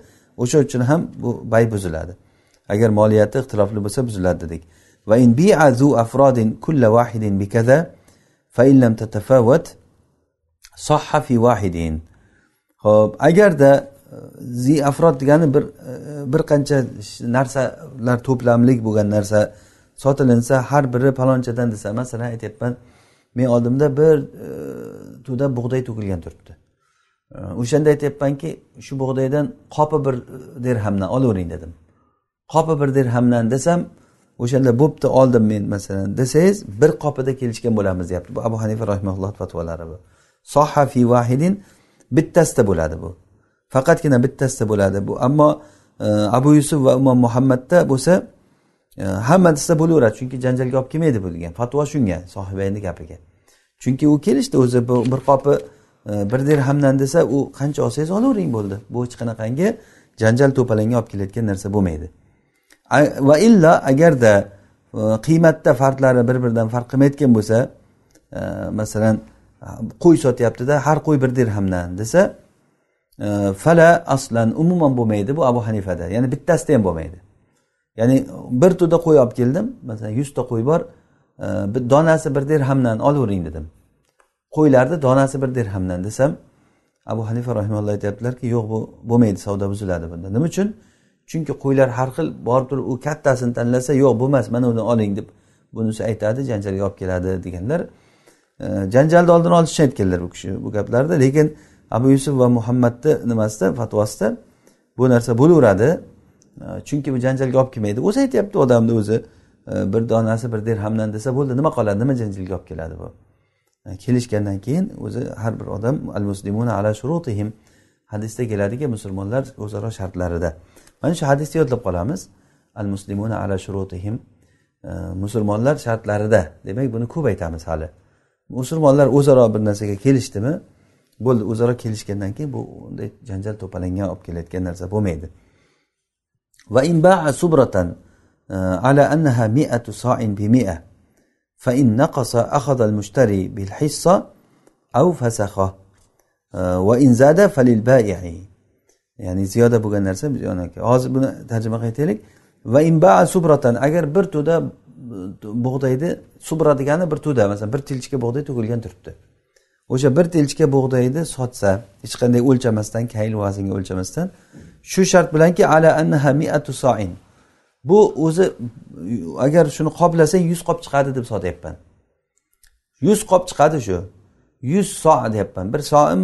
O'sha uchun ham bu bay buziladi. Agar moliyati ixtilofli bo'lsa buziladi dedik. Va in bi'azu afrodin kulla vahidin bikaza fa in lam tatafawat sahha fi vahidin ho'p agarda zi afrod degani bir e, bir qancha narsalar to'plamlik bo'lgan narsa sotilinsa har biri palonchadan desa masalan aytyapman men oldimda bir e, to'da bug'doy to'kilgan turibdi. E, o'shanda aytyapmanki shu bug'doydan qopi bir e, dirhamdan olavering dedim. Qopi bir dirhamdan desam o'shanda bo'pti oldim men masalan desangiz bir qopida kelishgan bo'lamiz deyapti. Bu abu hanifa rahimaulloh fatvolari bu. Soha fi vahidin bittasida bo'ladi bu. Faqatgina bittasida bo'ladi bu. Ammo e, abu yusuf va imom muhammadda bo'lsa hamma desa bo'laveradi. Chunki janjalga olib kelmaydi bu degan fatvo shunga sohibayni gapiga. Chunki u kelishdi o'zi bir qopi e, bir dirhamdan desa u qancha olsangiz olavering bo'ldi. Bu hech qanaqangi janjal to'palanga olib kelayotgan narsa bo'lmaydi. Va illa agarda e, qiymatda farqlari bir biridan farq qilmayotgan bo'lsa e, masalan qo'y sotyaptida har qo'y bir dirhamdan desa fala aslan umuman bo'lmaydi bu abu hanifada. Ya'ni bittasida ham bo'lmaydi. Ya'ni bir to'da qo'y olib keldim. Masalan yuzta qo'y bor. Bir donasi bir dirhamdan olavering dedim. Qo'ylarni donasi bir dirhamdan desam abu hanifa rahimalloh aytyaptilarki yo'q bu bo'lmaydi savdo buziladi bunda. Nima uchun? Chunki qo'ylar har xil borib turib u kattasini tanlasa yo'q bo'lmas mana uni oling deb bunisi aytadi janjalga olib keladi deganlar. Janjalni oldini olish uchun aytganlar bu kishi bu gaplarni lekin abu yusuf va muhammadni nimasida fatvosida bu narsa bo'laveradi. Chunki bu janjalga olib kelmaydi. O'zi aytyapti odamni o'zi bir donasi bir dirhamdan desa bo'ldi nima qoladi? Nima janjalga olib keladi bu? Kelishgandan keyin o'zi har bir odam al muslimuna ala shurutihim hadisda keladiki musulmonlar o'zaro shartlarida. Mana shu hadisni yodlab qolamiz. Al muslimuna ala shurutihim musulmonlar shartlarida. Demak buni ko'p aytamiz hali. Musulmonlar o'zaro bir narsaga kelishdimi? Bo'ldi o'zaro kelishgandan keyin bu unday janjal to'palanga olib kelayotgan narsa bo'lmaydi. وإن باع سبرة على أنها مئة صاع بمئة فإن نقص أخذ المشتري بالحصة أو فسخه وإن زاد فللبائع ya'ni ziyoda bo'lgan narsa hozir buni tarjima qilib aytaylik. Va imbaa subratan agar bir to'da eh, bug'doyni subra degani bir to'da masalan bir tilchka bug'doy to'kilgan turibdi. O'sha bir tilchka bug'doyni sotsa hech qanday o'lchamasdan kayl vaznga o'lchamasdan shu shart bilanki ala annaha miatu soin bu o'zi agar shuni qoplasang yuz qop chiqadi deb sotyapman. Yuz qop chiqadi shu. Yuz so deyapman. Bir soi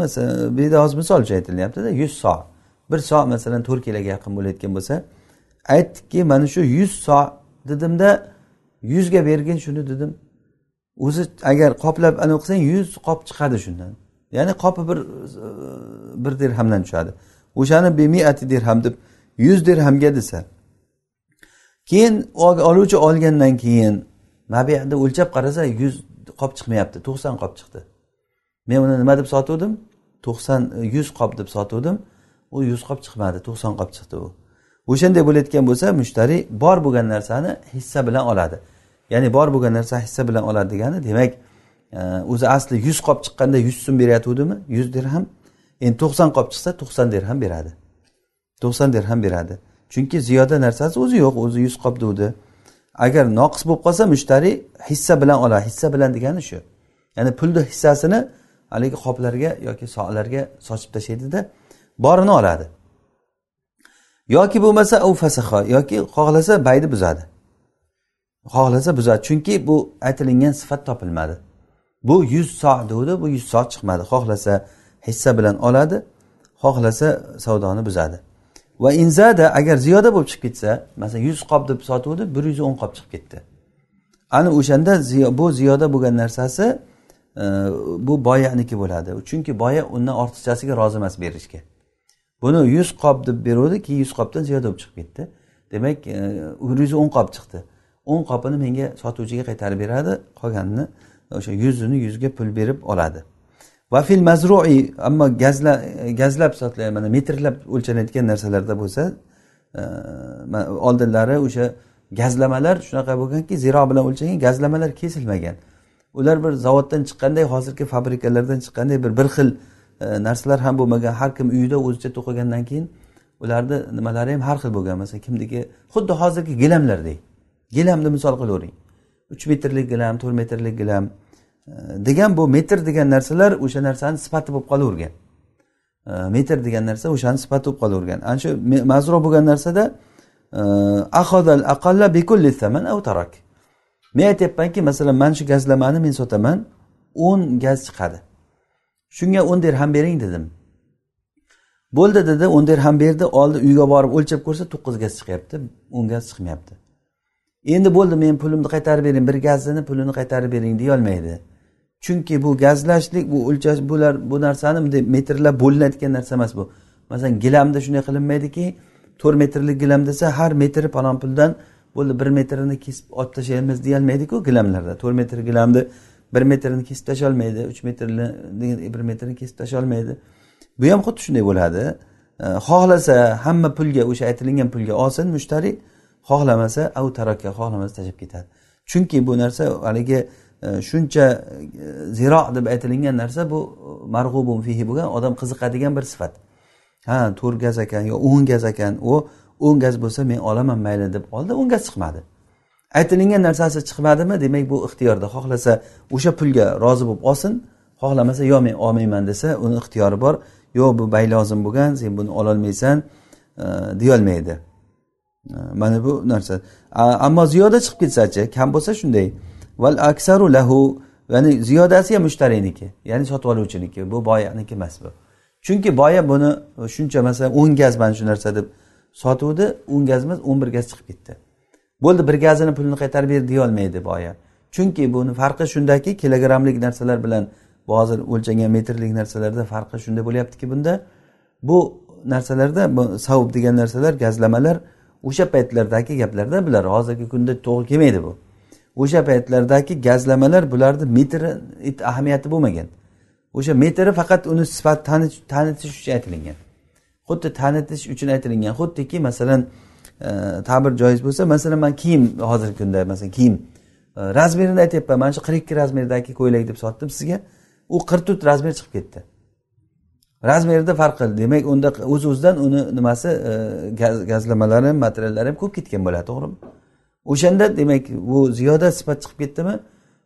bu yerda hozir misol uchun aytilyaptida yuz so. Bir so masalan to'rt kiloga yaqin bo'layotgan bo'lsa aytdikki mana shu yuz so dedimda yuzga bergin shuni dedim. O'zi agar qoplab anaqa qilsang yuz qop chiqadi shundan. Ya'ni qopi bir bir dirhamdan tushadi. O'shani bemiati dirham deb yuz dirhamga desa. Keyin oluvchi olgandan keyin mabiyada o'lchab qarasa yuz qop chiqmayapti to'qson qop chiqdi. Men uni nima deb sotuvdim? To'qson yuz qop deb sotuvdim. U yuz qop chiqmadi to'qson qop chiqdi u. O'shanday bo'layotgan bo'lsa mushtariy bor bo'lgan narsani hissa bilan oladi. Ya'ni bor bo'lgan narsa hissa bilan oladi degani demak e, o'zi asli yuz qop chiqqanda yuz so'm berayotgandimi? Yuz dirham. Endi to'qson qolib chiqsa to'qson dirham beradi. To'qson dirham beradi. Chunki ziyoda narsasi o'zi yo'q o'zi yuz qop degdi agar noqis bo'lib qolsa mushtari hissa bilan oladi hissa bilan degani shu. Ya'ni pulni hissasini haligi qoplarga yoki soalarga sochib tashlaydida borini oladi. Yoki bo'lmasa u fasaho yoki xohlasa bayni buzadi. Xohlasa buzadi chunki bu aytilingan sifat topilmadi. Bu yuz so degdi bu yuz so chiqmadi. Xohlasa hissa bilan oladi xohlasa savdoni buzadi. Va inzada agar ziyoda bo'lib chiqib ketsa masalan yuz qop deb sotuvdi bir yuz o'n qop chiqib ketdi. Ana o'shanda bu ziyoda bo'lgan narsasi e, bu boyaniki bo'ladi. Chunki boya undan ortiqchasiga rozi emas berishga. Buni yuz qop deb beruvdi keyin yuz qopdan ziyoda bo'lib chiqib ketdi. Demak e, bir yuz o'n qop chiqdi. O'n qopini menga sotuvchiga qaytarib beradi qolganini o'sha yuzini yuzga pul berib oladi. Va fil mazrui ammo gazla gazlab sotiladi mana metrlab o'lchanayotgan narsalarda bo'lsa e, oldinlari o'sha gazlamalar shunaqa bo'lganki ziro bilan o'lchangan gazlamalar kesilmagan. Ular bir zavoddan chiqqanday hozirgi fabrikalardan chiqqanday bir bir xil e, narsalar ham bo'lmagan. Har kim uyida o'zicha to'qigandan keyin ularni nimalari ham har xil bo'lgan. Masalan kimniki xuddi hozirgi gilamlardek gilamni misol qilavering uch metrlik gilam to'rt metrlik gilam. Degan bu metr degan narsalar o'sha narsani sifati bo'lib qolavergan. E, metr degan narsa o'shani sifati bo'lib qolavergan. Ana shu mazro bo'lgan narsada e, ahodal aqalla bikulli saman av tarak. Men aytyapmanki masalan mana shu gazlamani men sotaman o'n gaz chiqadi. Shunga o'n dirham bering dedim. Bo'ldi dedi o'n dirham berdi oldi uyga borib o'lchab ko'rsa to'qqiz gaz chiqyapti o'n gaz chiqmayapti. Endi bo'ldi men pulimni qaytarib bering bir gazini pulini qaytarib bering deyolmaydi chunki bu gazlashlik bu o'lchash bular bu narsani bunday metrlab bo'linadigan narsa emas bu. Masalan gilamda shunday qilinmaydiki to'rt metrlik gilam desa har metri palon puldan bo'ldi bir metrini kesib olib tashlaymiz deyolmaydiku gilamlarda. To'rt metr gilamni bir metrini kesib tashlolmaydi uch metrni bir metrini kesib tashlolmaydi. Bu ham xuddi shunday bo'ladi. Xohlasa hamma pulga o'sha aytilingan pulga olsin mushtariy xohlamasa av taraka xohlamasa tashlab ketadi. Chunki bu narsa haligi shuncha e, ziro deb aytilingan narsa bu e, marg'ubun fihi bo'lgan odam qiziqadigan bir sifat. Ha to'rt gaz ekan yo o'n gaz ekan u o'n gaz bo'lsa men olaman mayli deb oldi o'n gaz chiqmadi. Aytilingan narsasi chiqmadimi? Demak bu ixtiyorda xohlasa o'sha pulga rozi bo'lib olsin xohlamasa yo men olmayman desa uni ixtiyori bor. Yo bu bay lozim bo'lgan sen buni ololmaysan e, deyolmaydi. E, mana bu narsa. Ammo ziyoda chiqib ketsachi kam bo'lsa shunday. Val aksaru lahu. Ya'ni ziyodasi ham mushtariyniki ya'ni sotib oluvchiniki. Bu boyaniki emas bu. Chunki boya buni shuncha masalan o'n gaz mana shu narsa deb sotuvdi. O'n gaz emas o'n bir gaz chiqib ketdi. Bo'ldi bir gazini pulini qaytarib ber deyolmaydi boya. Chunki buni farqi shundaki kilogrammlik narsalar bilan bu hozir o'lchangan metrlik narsalarda farqi shunda bo'lyaptiki bunda. Bu narsalarda bu savub degan narsalar gazlamalar o'sha paytlardagi gaplarda bular hozirgi kunda to'g'ri kelmaydi bu. O'sha paytlardagi gazlamalar bularni metri ahamiyati bo'lmagan. O'sha metri faqat uni sifat tanitish uchun aytilingan xuddi tanitish uchun aytilingan xuddiki masalan e, ta'bir joiz bo'lsa masalan man kiyim hozirgi kunda masalan kiyim e, razmerini aytyapman. Mana shu qirq ikki razmerdagi ko'ylak deb sotdim sizga. U qirq to'rt razmer chiqib ketdi. Razmerida farq qildi demak unda o'z o'zidan uni nimasi e, gazlamalari materiallari ham ko'p ketgan bo'ladi to'g'rimi? O'shanda demak bu ziyoda sifat chiqib ketdimi?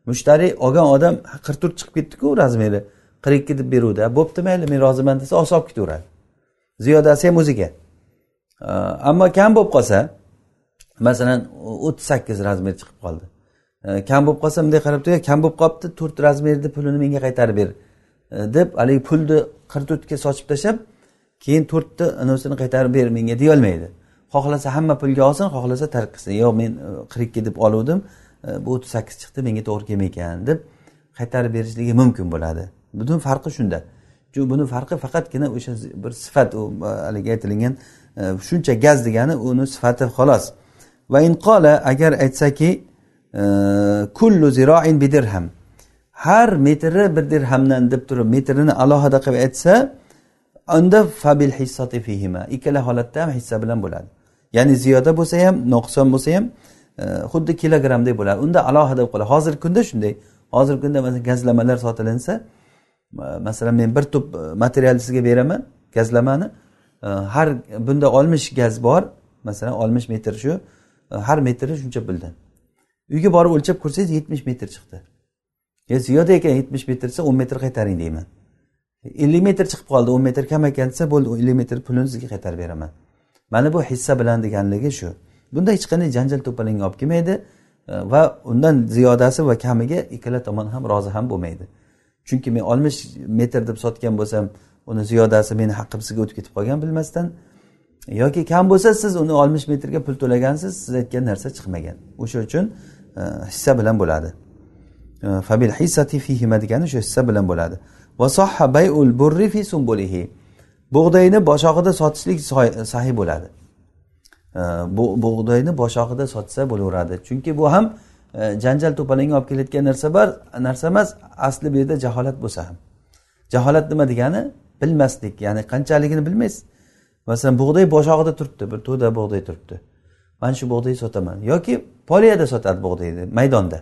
Mushtariy olgan odam qirq to'rt chiqib ketdiku razmeri qirq ikki deb beruvdi. Bo'pti mayli men roziman desa olsa olib ketaveradi. Ziyodasi ham o'ziga. Ammo kam bo'lib qolsa masalan o'ttiz sakkiz razmer chiqib qoldi. Kam bo'lib qolsa bunday qarab turib kam bo'lib qolibdi to'rt razmerni pulini menga qaytarib ber deb haligi pulni qirq to'rtga sochib tashlab keyin to'rtni anavsini qaytarib ber menga deyolmaydi xohlasa hamma pulga olsin xohlasa tark qilsin. Yo'q men e, qirq ikki deb oluvdim e, bu o'ttiz sakkiz chiqdi menga to'g'ri kelmaykan deb qaytarib berishligi mumkin bo'ladi. Butun farqi shunda. Buni farqi faqatgina o'sha bir sifat u e, haligi aytilingan e, shuncha gaz degani uni sifati xolos. Va inqola agar aytsaki kullu ziroin bidirham har metri bir dirhamdan deb turib metrini alohida qilib aytsa unda fabil hissati fihima ikkala holatda ham hissa bilan bo'ladi. Ya'ni ziyoda bo'lsa ham nuqson bo'lsa ham e, xuddi kilogrammdek bo'ladi. Unda alohida bo'lib qoladi hozirgi kunda shunday. Hozirgi kunda masalan gazlamalar sotilinsa masalan men bir tup e, materialni sizga beraman gazlamani e, har bunda oltmish gaz bor. Masalan oltmish metr shu har metri shuncha puldan. Uyga borib o'lchab ko'rsangiz yetmish metr chiqdi. Ziyoda ekan yetmish metr desa o'n metr qaytaring deyman. Ellik metr chiqib qoldi o'n metr kam ekan desa bo'ldi ellik metr pulini sizga qaytarib beraman. Mana bu hissa bilan deganligi shu. Bunda hech qanday janjal to'polonga olib kelmaydi e, va undan ziyodasi va kamiga ikkala tomon ham rozi ham bo'lmaydi. Chunki men oltmish metr deb sotgan bo'lsam uni ziyodasi meni haqqim sizga o'tib ketib qolgan bilmasdan yoki kam bo'lsa siz uni oltmish metrga pul to'lagansiz siz aytgan narsa chiqmagan. O'sha uchun e, hissa bilan bo'ladi. E, fabil hissati fihima degani shu hissa bilan bo'ladi. Va sohha bayul burri fi sumbulihi bug'doyni boshog'ida sotishlik sahiy bo'ladi. Bu bug'doyni boshog'ida sotsa bo'laveradi. Chunki bu ham e, janjal to'polonga olib kelayotgan narsa bor narsa emas asli bu yerda jaholat bo'lsa ham. Jaholat nima degani? Bilmaslik ya'ni qanchaligini bilmaysiz. Masalan bug'doy boshog'ida turibdi bir to'da bug'doy turibdi. Mana shu bug'doyni sotaman. Yoki poliyada sotadi bug'doyni maydonda.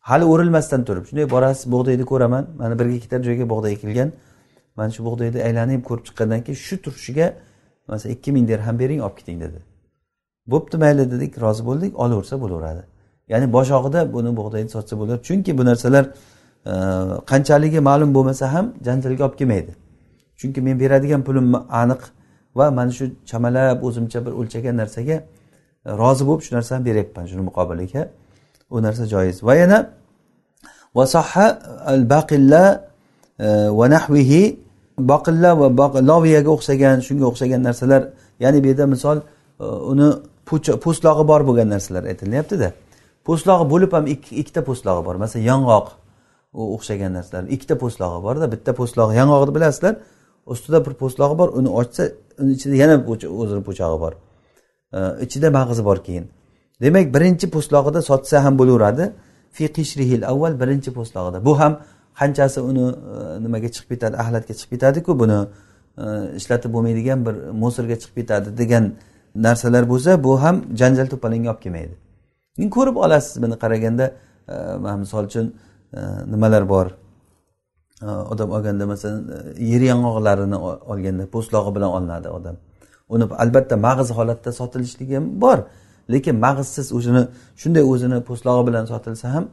Hali o'rilmasdan turib shunday borasiz bug'doyni ko'raman. Mana bir gektar joyga bug'doy ekilgan mana shu bug'doyni aylanib ko'rib chiqqandan keyin shu turishiga masalan ikki ming dirham bering olib keting dedi. Bo'pti mayli dedik rozi bo'ldik olaversa bo'laveradi. Ya'ni boshog'ida buni bug'doyni sotsa bo'ladi. Chunki bu narsalar e, qanchaligi ma'lum bo'lmasa ham janjalga olib kelmaydi. Chunki men beradigan pulim aniq va mana shu chamalab o'zimcha bir o'lchagan narsaga e, rozi bo'lib shu narsani beryapman shuni muqobiliga. U narsa joiz. Va yana vasoha al baqilla va e, nahvihi boqilla va loviyaga o'xshagan shunga o'xshagan narsalar ya'ni bu yerda misol e, uni po'stlog'i bor bo'lgan narsalar aytilyaptida po'stlog'i bo'lib ham ikkita po'stlog'i bor. Masalan yong'oq o'xshagan narsalar. Ikkita po'stlog'i borda bitta po'stlog'i yong'oqni bilasizlar ustida bir po'stlog'i bor uni ochsa uni ichida yana o'zini po'chog'i bor. E, ichida mag'izi bor keyin. Demak birinchi po'stlog'ida sotsa ham bo'laveradi. Fi qishrihil avval birinchi po'stlog'ida bu ham qanchasi uni e, nimaga chiqib ketadi axlatga chiqib ketadiku buni e, ishlatib bo'lmaydigan bir musorga chiqib ketadi degan narsalar bo'lsa bu ham janjal to'polonga olib kelmaydi. Ko'rib olasiz buni qaraganda e, misol uchun nimalar bor? Odam olganda masalan yer yong'oqlarini olganda po'stlog'i bilan olinadi odam. Uni albatta mag'iz holatda sotilishligi ham bor lekin mag'izsiz o'zini shunday o'zini po'stlog'i bilan sotilsa ham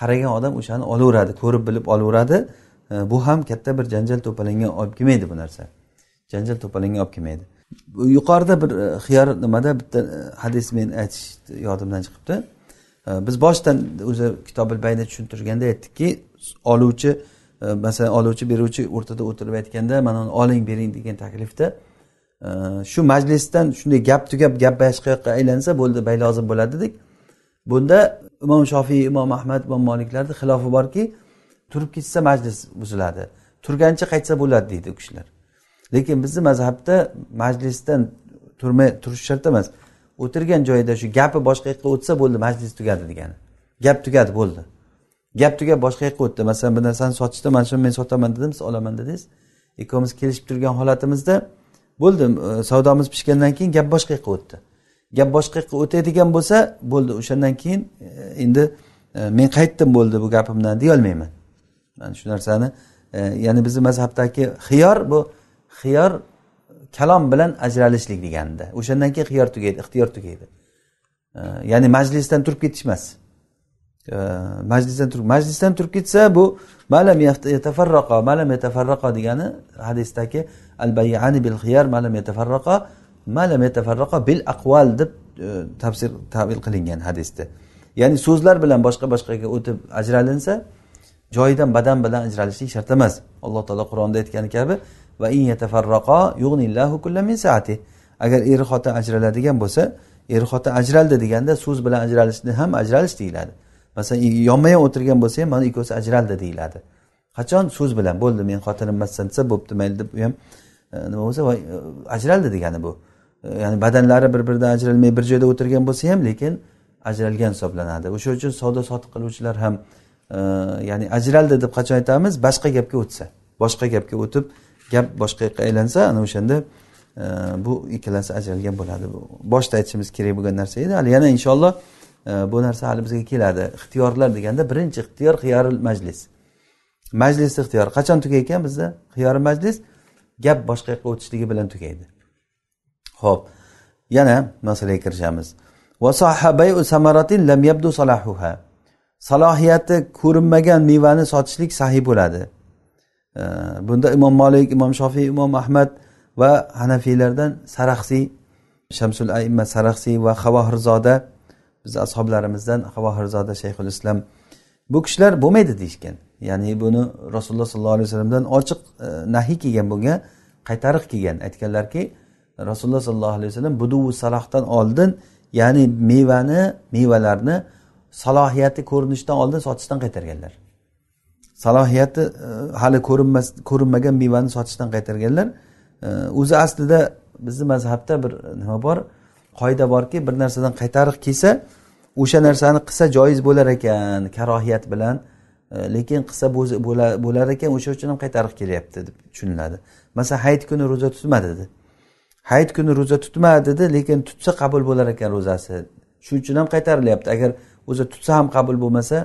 qaragan odam o'shani olaveradi ko'rib bilib olaveradi. E, bu ham katta bir janjal to'palanga olib kelmaydi bu narsa. Janjal to'palanga olib kelmaydi. Yuqorida bir e, xiyor nimada bitta e, hadis men aytish yodimdan chiqibdi. Biz boshdan o'zi kitobil bayda tushuntirganda aytdikki oluvchi masalan oluvchi beruvchi o'rtada o'tirib aytganda mana uni oling bering degan taklifda shu majlisdan shunday gap tugab gap boshqa yoqqa aylansa bo'ldi bay lozim bo'ladi dedik. Bunda imom shofiy imom ahmad imom moliklarni xilofi borki turib ketsa majlis buziladi. Turgancha qaytsa bo'ladi deydi u kishilar. Lekin bizni mazhabda majlisdan turmay turish shart emas. O'tirgan joyida shu gapi boshqa yoqqa o'tsa bo'ldi majlis tugadi degani. Gap tugadi bo'ldi. Gap tugab boshqa yoqqa o'tdi. Masalan bir narsani sotishda mana shuni men sotaman dedim siz olaman dedingiz. Ikkovimiz kelishib turgan holatimizda bo'ldi e, savdomiz pishgandan keyin gap boshqa yoqqa o'tdi. Gap boshqa yoqqa o'tadigan bo'lsa bo'ldi. O'shandan keyin endi e, men qaytdim bo'ldi bu gapimdan deyolmayman. Mana shu narsani e, ya'ni bizni mazhabdagi xiyor bu xiyor kalom bilan ajralishlik deganda. O'shandan keyin xiyor tugaydi ixtiyor tugaydi. E, ya'ni majlisdan turib ketish emas majlisdan turib majlisdan turib ketsa bu malam yatafarraqa malam yatafarraqa degani hadisdagi al bayani bil xiyar malam yatafarraqa malam yatafarraqa bil aqval deb tafsir tavil qilingan hadisda. Ya'ni so'zlar bilan boshqa boshqaga o'tib ajralinsa joyidan badan bilan ajralishlik shart emas. Alloh taolo qur'onda aytgani kabi va in yatafarraqa yug'nillahu min saati. Agar er xotin ajraladigan bo'lsa er xotin ajraldi deganda so'z bilan ajralishni ham ajralish deyiladi. Masalan yonma yon o'tirgan bo'lsa ham mana ikkovsi ajraldi deyiladi. Qachon so'z bilan bo'ldi men xotinim emassan desa bo'pti mayli deb u ham e, nima bo'lsa e, ajraldi degani bu. E, ya'ni badanlari bir biridan ajralmay bir joyda o'tirgan bo'lsa ham lekin ajralgan hisoblanadi. O'sha uchun savdo sotiq qiluvchilar ham e, ya'ni ajraldi deb qachon aytamiz? Boshqa gapga o'tsa. Boshqa gapga o'tib gap boshqa yoqqa aylansa ana o'shanda e, bu ikkalasi ajralgan bo'ladi. Boshida aytishimiz kerak bo'lgan narsa edi. Hali yana inshaalloh e, bu narsa hali bizga keladi. Ixtiyorlar deganda birinchi ixtiyor xiyoril majlis. Majlis ixtiyor qachon tugaydi ekan bizda? Xiyori majlis gap boshqa yoqqa o'tishligi bilan tugaydi. Ho'p yana masalaga kirishamiz. Salohiyati ko'rinmagan mevani sotishlik sahiy bo'ladi. Bunda imom molik imom shofiy imom ahmad va hanafiylardan saraxsiy shamsul aimma saraxsiy va havohirzoda bizni ashoblarimizdan havohirzoda shayxul islom bu kishilar bo'lmaydi deyishgan. Ya'ni buni rasululloh sollallohu alayhi vasallamdan ochiq e, nahiy kelgan bunga qaytariq kelgan. Aytganlarki rasululloh sollallohu alayhi vasallam buduvu salohdan oldin ya'ni mevani mevalarni salohiyati ko'rinishdan oldin sotishdan qaytarganlar. Salohiyati e, hali ko'rinmas ko'rinmagan mevani sotishdan qaytarganlar. E, o'zi aslida bizni mazhabda bir nima bor qoida borki bir narsadan qaytariq kelsa o'sha narsani qilsa joiz bo'lar ekan karohiyat bilan. E, lekin qilsa bo'lar ekan o'sha uchun ham qaytariq kelyapti deb tushuniladi. Masalan hayit kuni ro'za tutma dedi. Hayit kuni ro'za tutma dedi lekin tutsa qabul bo'lar ekan ro'zasi. Shuning uchun ham qaytarilyapti. Agar o'zi tutsa ham qabul bo'lmasa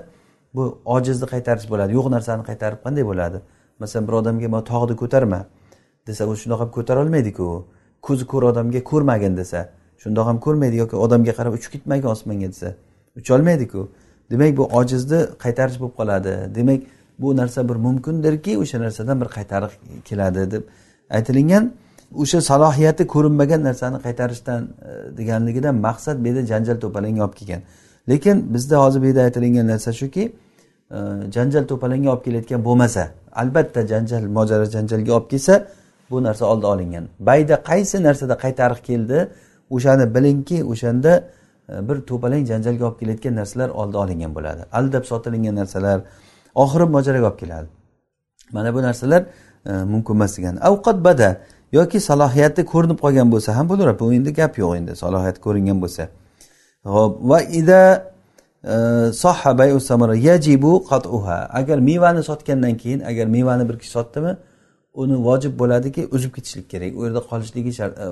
bu ojizni qaytarish bo'ladi. Yo'q narsani qaytarib qanday bo'ladi? Masalan bir odamga man tog'ni ko'tarma desa u shundoq ham ko'tarolmaydiku ko'zi ko'r odamga ko'rmagin desa shundoq ham ko'rmaydi yoki odamga qarab uchib ketmagin osmonga desa ucholmaydiku. Demak bu ojizni qaytarish bo'lib qoladi. Demak bu narsa bir mumkindirki o'sha narsadan bir qaytariq keladi deb aytilingan o'sha salohiyati ko'rinmagan narsani qaytarishdan e, deganligidan maqsad bu yerda janjal to'palanga olib kelgan. Lekin bizda hozir bu yerda aytilingan narsa shuki e, janjal to'palanga olib kelayotgan bo'lmasa albatta janjal mojaro janjalga olib kelsa bu narsa oldi olingan. Bayda qaysi narsada qaytariq keldi o'shani bilingki o'shanda e, bir to'palang janjalga olib kelayotgan narsalar oldi olingan bo'ladi. Aldab sotilingan narsalar oxiri mojaroga olib keladi. Mana bu narsalar mumkin emas degan. Avqat bada yoki salohiyati ko'rinib qolgan bo'lsa ham bo'laveradi bu endi gap yo'q endi salohiyat ko'ringan bo'lsa. Ho'p va ida e, yajibu qat'uha. Agar mevani sotgandan keyin agar mevani bir kishi sotdimi uni vojib bo'ladiki uzib ketishlik kerak. U yerda qolishligi e,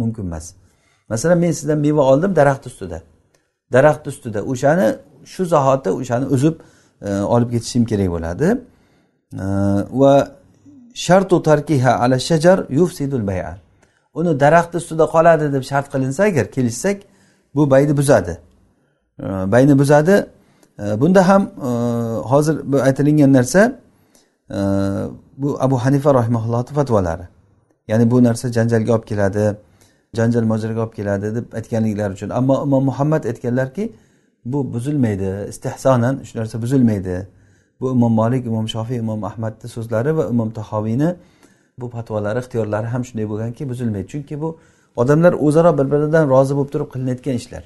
mumkin emas. Masalan men sizdan meva oldim daraxt ustida. Daraxt ustida o'shani shu zahoti o'shani uzib e, olib ketishim kerak bo'ladi. E, va shartu tarkiha ala shajar yufsidul baya uni daraxtni ustida qoladi deb shart qilinsa agar kelishsak bu bayni buzadi. Bayni buzadi. Bunda ham e, hozir bu aytilingan narsa e, bu abu hanifa rahimaullohni fatvolari. Ya'ni bu narsa janjalga olib keladi janjal mojaroga olib keladi deb aytganliklari uchun. Ammo imom muhammad aytganlarki bu buzilmaydi istehsonan shu narsa buzilmaydi. Bu imom molik imom shofiy imom ahmadni so'zlari va imom tahoviyni bu fatvolari ixtiyorlari ham shunday bo'lganki buzilmaydi. Chunki bu odamlar o'zaro bir biridan rozi bo'lib turib qilinayotgan ishlar.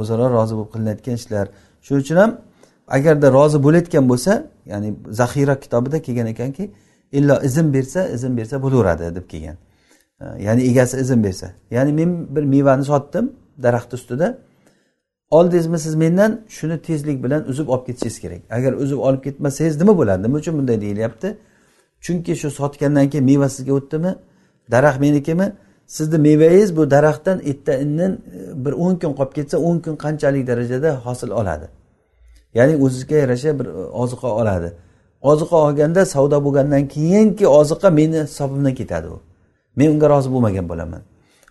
O'zaro rozi bo'lib qilinayotgan ishlar. Shuning uchun ham agarda rozi bo'layotgan bo'lsa ya'ni zaxira kitobida kelgan ekanki illo izn bersa izn bersa bo'laveradi deb kelgan. Ya'ni egasi izn bersa. Ya'ni men bir mevani sotdim daraxt ustida. Oldingizmi siz mendan? Shuni tezlik bilan uzib olib ketishingiz kerak. Agar uzib olib ketmasangiz nima bo'ladi nima uchun bunday deyilyapti? Chunki shu sotgandan keyin meva sizga o'tdimi? Daraxt menikimi? Sizni mevangiz bu daraxtdan erta indin e, bir o'n kun qolib ketsa o'n kun qanchalik darajada hosil oladi? Ya'ni o'zizga yarasha bir e, oziqa oladi. Oziqa olganda savdo bo'lgandan keyingi oziqa meni hisobimdan ketadi u. Men unga rozi bo'lmagan bo'laman.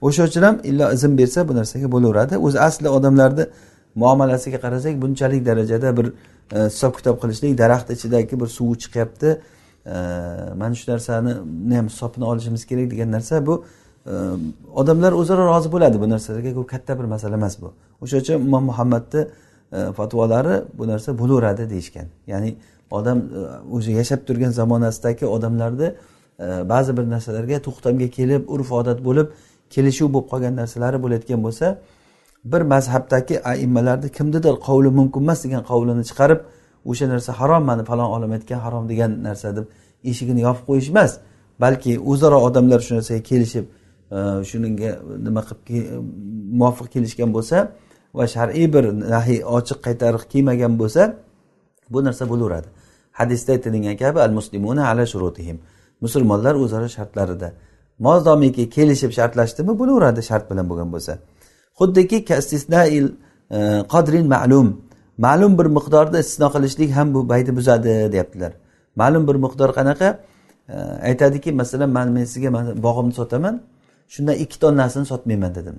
O'sha uchun ham illo izn bersa bu narsaga bo'laveradi. O'zi asli odamlarni muomalasiga qarasak bunchalik darajada bir e, hisob kitob qilishlik daraxt ichidagi bir suvi chiqyapti. E, mana shu narsani ham hisobini olishimiz kerak degan narsa bu. E, odamlar o'zaro rozi bo'ladi bu narsalarga. Bu katta bir masala emas bu. O'sha uchun imom muhammadni e, fatvolari bu narsa bo'laveradi deyishgan. Ya'ni odam e, o'zi yashab turgan zamonasidagi odamlarni e, ba'zi bir narsalarga to'xtamga kelib urf odat bo'lib kelishuv bo'lib qolgan narsalari bo'layotgan bo'lsa bir mazhabdagi aimmalarni kimnidir qovli mumkin emas degan qovlini chiqarib o'sha narsa harom mana falon olim aytgan harom degan narsa deb eshigini yopib qo'yish emas balki o'zaro odamlar shu narsaga kelishib e, shuninga shunga nima qilib muvofiq kelishgan bo'lsa va shar'iy bir nahiy ochiq qaytariq kelmagan bo'lsa bu narsa bo'laveradi. Hadisda aytilgan kabi al muslimuna ala shurutihim. Musulmonlar o'zaro shartlarida. Modomiki kelishib shartlashdimi bo'laveradi shart bilan bo'lgan bo'lsa. Xuddiki e, qadrin ma'lum. Ma'lum bir miqdorda istisno qilishlik ham bu baytni buzadi deyaptilar. Ma'lum bir miqdor qanaqa? E, aytadiki masalan man men sizga bog'imni sotaman shundan ikki tonnasini sotmayman dedim.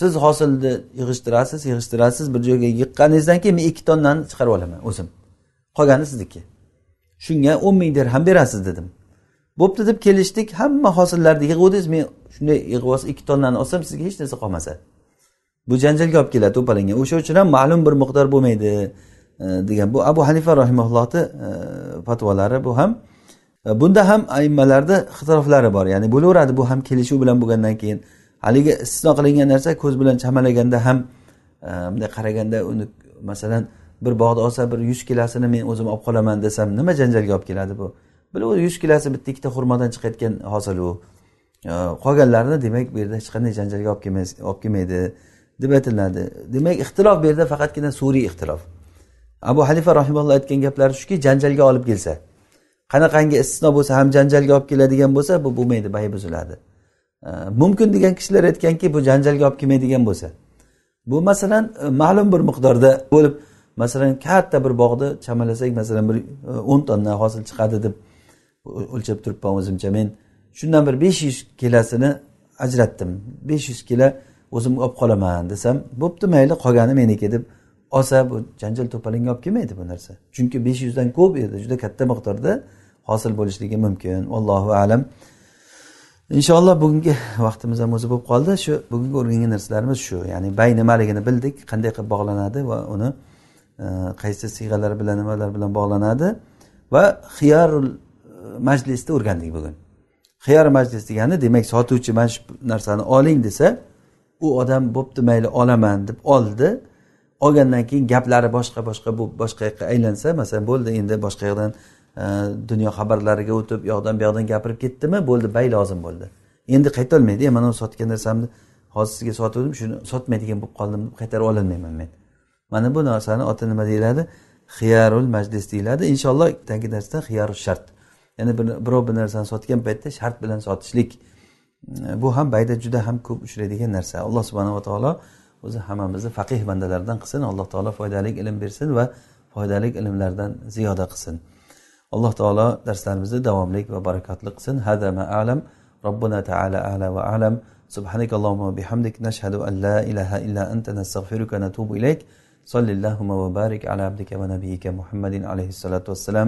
Siz hosilni yig'ishtirasiz yig'ishtirasiz bir joyga yiqqaningizdan keyin men ikki tonnani chiqarib olaman o'zim. Qolgani sizniki. Shunga o'n ming dirham berasiz dedim. Bo'pti deb kelishdik hamma hosillarni yig'uvdingiz men shunday yig'ib olsa ikki tonnani olsam sizga hech narsa qolmasa. Bu janjalga olib keladi to'palanga o'sha uchun ham ma'lum bir miqdor bo'lmaydi e, degan. Bu abu hanifa rahimaullohni e, fatvolari bu ham e, bunda ham aimmalarni ixtiroflari bor. Ya'ni bo'laveradi bu ham kelishuv bilan bo'lgandan keyin. Haligi istisno qilingan narsa ko'z bilan chamalaganda ham bunday qaraganda uni masalan bir bog'da olsa bir yuz kilosini men o'zim olib qolaman desam nima janjalga olib keladi bu? Bilib yuz kilosi bitta ikkita xurmodan chiqayotgan hosil u. Qolganlarini demak bu yerda hech qanday janjalga olib kelmaydi olib kelmaydi deb aytiladi. Demak ixtilof bu yerda faqatgina suriy ixtilof. Abu hanifa rahimalloh aytgan gaplari shuki janjalga olib kelsa qanaqangi istisno bo'lsa ham janjalga olib keladigan bo'lsa bu bo'lmaydi bay buziladi. Mumkin degan kishilar aytganki bu janjalga olib kelmaydigan bo'lsa. Bu masalan e, ma'lum bir miqdorda bo'lib masalan katta bir bog'ni chamalasak masalan bir e, o'n tonna hosil chiqadi deb o'lchab turibman o'zimcha men shundan bir besh yuz kilosini ajratdim. Besh yuz kilo o'zim olib qolaman desam bo'pti mayli qolgani meniki deb olsa bu janjal to'palanga olib kelmaydi bu narsa. Chunki besh yuzdan ko'p edi juda katta miqdorda hosil bo'lishligi mumkin. Allohu alam. Inshaalloh bugungi vaqtimiz ham o'zi bo'lib qoldi. Shu bugungi o'rgangan narsalarimiz shu. Ya'ni bay nimaligini bildik qanday qilib bog'lanadi va uni e, qaysi siyg'alar bilan nimalar bilan bog'lanadi. Va xiyarul majlisda o'rgandik bugun. Xiyor majlis degani demak sotuvchi mana shu narsani oling desa u odam bo'pti mayli olaman deb oldi. Olgandan keyin gaplari boshqa boshqa bu boshqa yoqqa aylansa masalan bo'ldi endi boshqa yoqdan e, dunyo xabarlariga o'tib u yoqdan bu yoqdan gapirib ketdimi? Bo'ldi bay lozim bo'ldi. Endi qaytolmaydi e, mana u sotgan narsamni hozir sizga sotuvdim shuni sotmaydigan bo'lib qoldim deb qaytarib ololmayman men. Mana bu narsani oti nima deyiladi? Xiyarul majlis deyiladi. Inshaalloh tagi darsda xiyarul shart. ya'ni birov bir narsani sotgan paytda shart bilan sotishlik bu ham bayda juda ham ko'p uchraydigan narsa alloh subhanava taolo o'zi hammamizni faqih bandalardan qilsin alloh taolo foydali ilm bersin va foydali ilmlardan ziyoda qilsin alloh taolo darslarimizni davomli va barakotli qilsin hada ma alam robbuna taala ala va alam سبحانك اللهم وبحمدك نشهد أن لا إله إلا أنت نستغفرك ونتوب إليك صل اللهم وبارك على عبدك ونبيك محمد عليه الصلاة والسلام